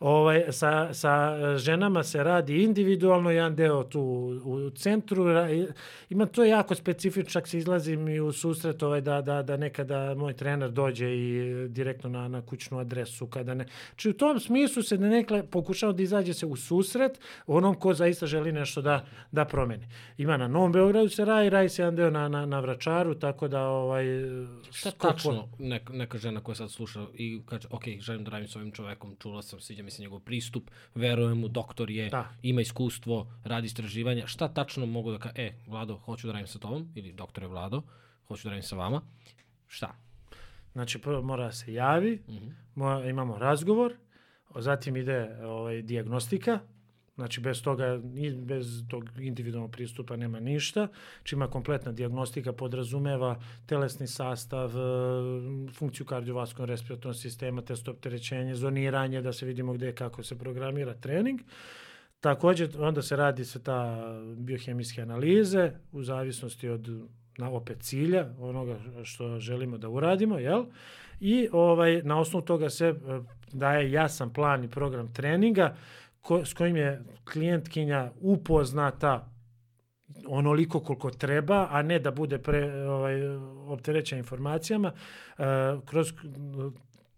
Ovaj, sa, sa ženama se radi individualno, jedan deo tu u centru. Ima to jako specifično, čak se izlazim i u susret ovaj, da, da, da nekada moj trener dođe i direktno na, na kućnu adresu. Kada ne. Či u tom smislu se nekle pokušao da izađe se u susret onom ko zaista želi nešto da, da promeni. Ima na Novom Beogradu se radi, radi se jedan deo na, na, na Vračaru, tako da... Ovaj, Šta tačno neka, neka žena koja sad sluša i kaže, ok, želim da radim s ovim čovekom, čula sam, sviđa mi se njegov pristup, verujem mu, doktor je, da. ima iskustvo, radi istraživanja, šta tačno mogu da kaže, e, Vlado, hoću da radim sa tobom, ili doktore Vlado, hoću da radim sa vama, šta? Znači, prvo mora da se javi, mm -hmm. mora, imamo razgovor, zatim ide ovaj, diagnostika, Znači, bez toga, bez tog individualnog pristupa nema ništa. Znači, ima kompletna diagnostika, podrazumeva telesni sastav, e, funkciju kardiovaskulnog respiratornog sistema, testo opterećenje, zoniranje, da se vidimo gde kako se programira trening. Takođe, onda se radi se ta biohemijske analize u zavisnosti od na opet cilja, onoga što želimo da uradimo, jel? I ovaj na osnovu toga se e, daje jasan plan i program treninga ko, s kojim je klijentkinja upoznata onoliko koliko treba, a ne da bude pre, ovaj, opterećena informacijama, uh, kroz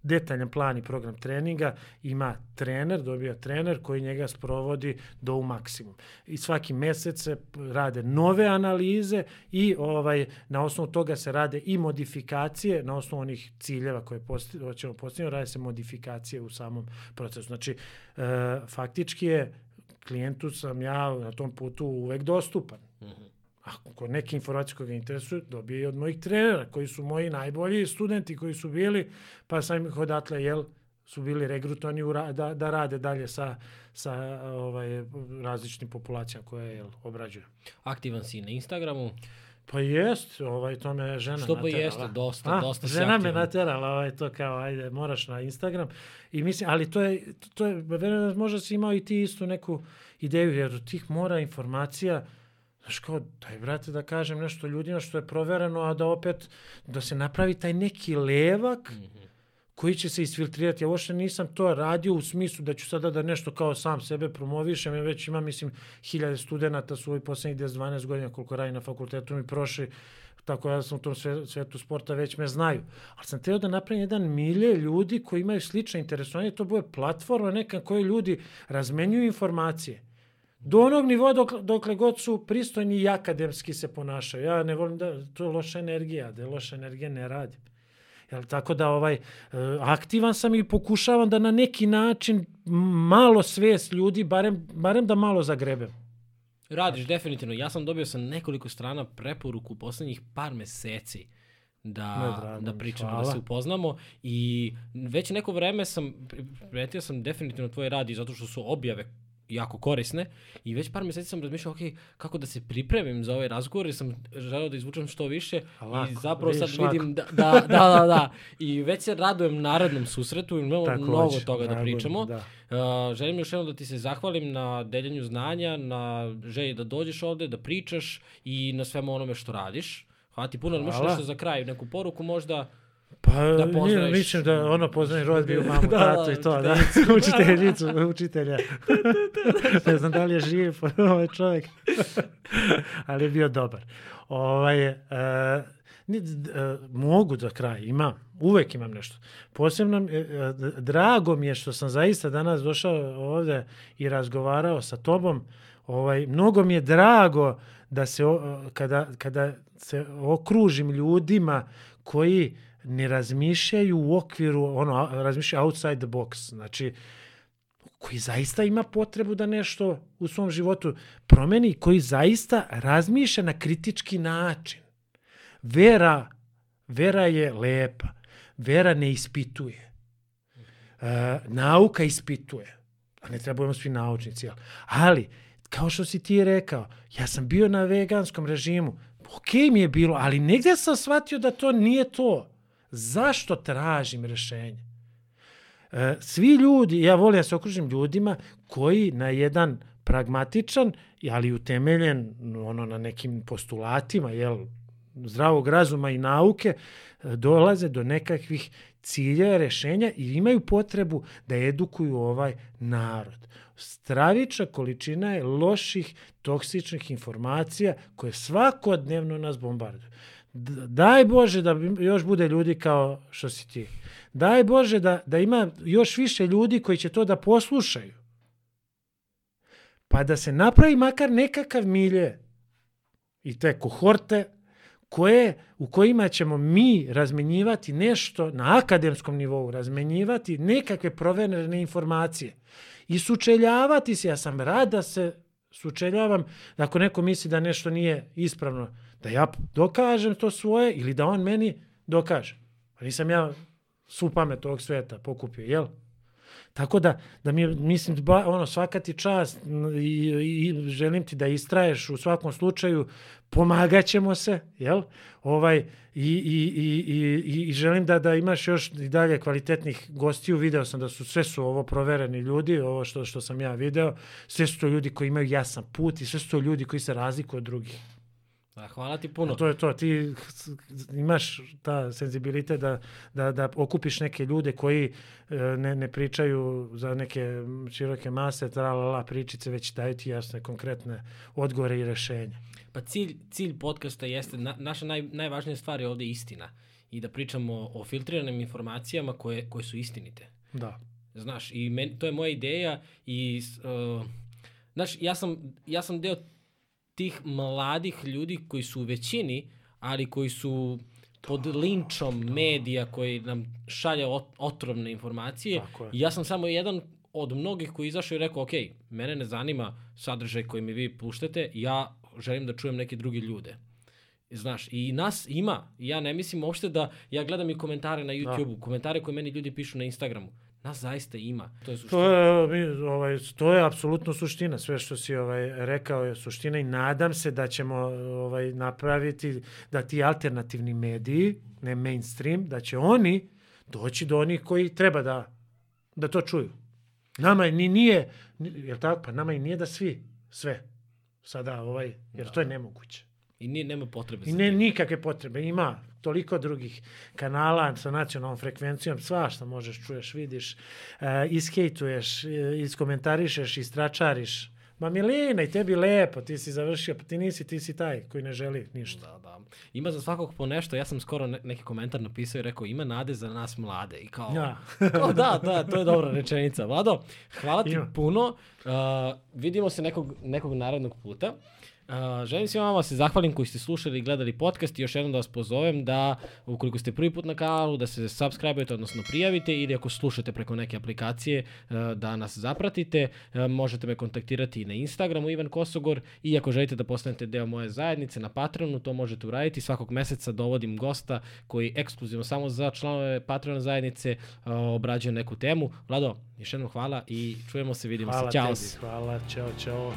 detaljan plan i program treninga ima trener, dobija trener koji njega sprovodi do u maksimum. I svaki mesec se rade nove analize i ovaj na osnovu toga se rade i modifikacije na osnovu onih ciljeva koje posti, ćemo postaviti, rade se modifikacije u samom procesu. Znači, e, faktički je klijentu sam ja na tom putu uvek dostupan. Mm -hmm. Ako neke informacije koje ga interesuju, dobije i od mojih trenera, koji su moji najbolji studenti koji su bili, pa sam ih odatle, jel, su bili regrutovani da, da rade dalje sa, sa ovaj, različitim populacijama koje jel, obrađuju. Aktivan si na Instagramu? Pa jest, ovaj, to me žena Što pa jeste, dosta, A, dosta si Žena me naterala, ovaj, to kao, ajde, moraš na Instagram. I mislim, ali to je, to je, verujem, možda si imao i ti istu neku ideju, jer od tih mora informacija, Znaš kao, daj brate da kažem nešto ljudima što je provereno, a da opet, da se napravi taj neki levak mm -hmm. koji će se isfiltrirati. Ja uopšte nisam to radio u smislu da ću sada da nešto kao sam sebe promovišem. Ja već imam, mislim, hiljade studenta su ovih poslednjih 10-12 godina koliko radim na fakultetu mi prošli tako ja sam u tom svetu sporta već me znaju. Ali sam teo da napravim jedan milje ljudi koji imaju slične interesovanje, to bude platforma neka koje ljudi razmenjuju informacije do onog nivoa dok, dokle god su pristojni i akademski se ponašaju. Ja ne volim da, to je loša energija, da je loša energija ne radim. Jel, tako da ovaj, e, aktivan sam i pokušavam da na neki način malo svest ljudi, barem, barem da malo zagrebem. Radiš, definitivno. Ja sam dobio sam nekoliko strana preporuku u poslednjih par meseci da, drago, da pričamo, da hvala. da se upoznamo i već neko vreme sam, primetio sam definitivno tvoj rad i zato što su objave jako korisne i već par meseci sam razmišljao, ok, kako da se pripremim za ovaj razgovor i sam želeo da izvučem što više lako, i zapravo sad vidim da, da, da, da, da, i već se radujem narednom susretu i imamo mnogo toga da pričamo. Da. Uh, želim još jednom da ti se zahvalim na deljenju znanja, na želji da dođeš ovde, da pričaš i na svemu onome što radiš. Hvala ti puno, ali možeš nešto za kraj, neku poruku možda? Pa, da pozdraviš. Mislim da ono poznaje rodbiju, mamu, da, tatu i to, da. Učiteljicu, učitelja. ne znam da li je živ ovaj čovjek, ali je bio dobar. Ovaj, uh, ni, uh, mogu za kraj, imam, uvek imam nešto. Posebno, uh, drago mi je što sam zaista danas došao ovde i razgovarao sa tobom. Ovaj, mnogo mi je drago da se, uh, kada, kada se okružim ljudima koji ne razmišljaju u okviru, ono, razmišljaju outside the box. Znači, koji zaista ima potrebu da nešto u svom životu promeni, koji zaista razmišlja na kritički način. Vera, vera je lepa. Vera ne ispituje. E, nauka ispituje. A ne trebamo svi naučnici. Ali, kao što si ti rekao, ja sam bio na veganskom režimu, ok mi je bilo, ali negde sam shvatio da to nije to. Zašto tražim rešenje? E, svi ljudi, ja volim da se okružim ljudima koji na jedan pragmatičan, ali utemeljen ono, na nekim postulatima, jel, zdravog razuma i nauke e, dolaze do nekakvih cilja, rešenja i imaju potrebu da edukuju ovaj narod. Stravična količina je loših, toksičnih informacija koje svakodnevno nas bombarduju. Daj Bože da još bude ljudi kao što si ti. Daj Bože da, da ima još više ljudi koji će to da poslušaju. Pa da se napravi makar nekakav milje i te kohorte koje, u kojima ćemo mi razmenjivati nešto na akademskom nivou, razmenjivati nekakve proverene informacije i sučeljavati se. Ja sam rad da se sučeljavam, ako neko misli da nešto nije ispravno, da ja dokažem to svoje ili da on meni dokaže. Pa nisam ja svu pamet ovog sveta pokupio, jel? Tako da, da mi, mislim, ba, ono, svaka ti čast i, i želim ti da istraješ u svakom slučaju, pomagat ćemo se, jel? Ovaj, i, i, i, i- i želim da, da imaš još i dalje kvalitetnih gostiju. Video sam da su sve su ovo provereni ljudi, ovo što, što sam ja video. Sve su to ljudi koji imaju jasan put i sve su to ljudi koji se razlikuju od drugih. A, hvala ti puno. A to je to, ti imaš ta senzibilitet da, da, da okupiš neke ljude koji e, ne, ne pričaju za neke široke mase, tralala pričice, već daju ti jasne, konkretne odgovore i rešenja. Pa cilj, cilj podcasta jeste, na, naša naj, najvažnija stvar je ovde istina. I da pričamo o filtriranim informacijama koje, koje su istinite. Da. Znaš, i men, to je moja ideja i, uh, znaš, ja sam, ja sam deo tih mladih ljudi koji su u većini, ali koji su pod linčom medija koji nam šalje ot, otrovne informacije. Je. I ja sam samo jedan od mnogih koji izašao i rekao, ok, mene ne zanima sadržaj koji mi vi puštate, ja želim da čujem neke druge ljude. Znaš, i nas ima. Ja ne mislim uopšte da, ja gledam i komentare na YouTube-u, komentare koje meni ljudi pišu na Instagramu. Nas zaista ima. To je suština. To je, ovaj, to je apsolutno suština. Sve što si ovaj, rekao je suština i nadam se da ćemo ovaj, napraviti da ti alternativni mediji, ne mainstream, da će oni doći do onih koji treba da, da to čuju. Nama ni nije, ni- jel tako, pa nama i nije da svi, sve, sada, ovaj, jer to je nemoguće. I nije, nema potrebe I ne nikakve potrebe. Ima toliko drugih kanala sa nacionalnom frekvencijom, svašta možeš, čuješ, vidiš, uh, iskejtuješ, e, iskomentarišeš, istračariš. Ma Milena, i tebi lepo, ti si završio, pa ti nisi, ti si taj koji ne želi ništa. Da, da. Ima za svakog po nešto. Ja sam skoro ne, neki komentar napisao i rekao ima nade za nas mlade. I kao, Ja. kao da, da, to je dobra rečenica. Vlado, hvala ti Ima. puno. Uh, vidimo se nekog, nekog narednog puta. Uh, želim svima vama se zahvalim koji ste slušali i gledali podcast i još jednom da vas pozovem da ukoliko ste prvi put na kanalu da se subscribe-ujete odnosno prijavite ili ako slušate preko neke aplikacije uh, da nas zapratite. Uh, možete me kontaktirati i na Instagramu Ivan Kosogor i ako želite da postanete deo moje zajednice na Patreonu to možete uraditi. Svakog meseca dovodim gosta koji ekskluzivno samo za članove Patreon zajednice uh, obrađuje neku temu. Vlado, još jednom hvala i čujemo se, vidimo Hvala se. Ćao. hvala, čao, čao.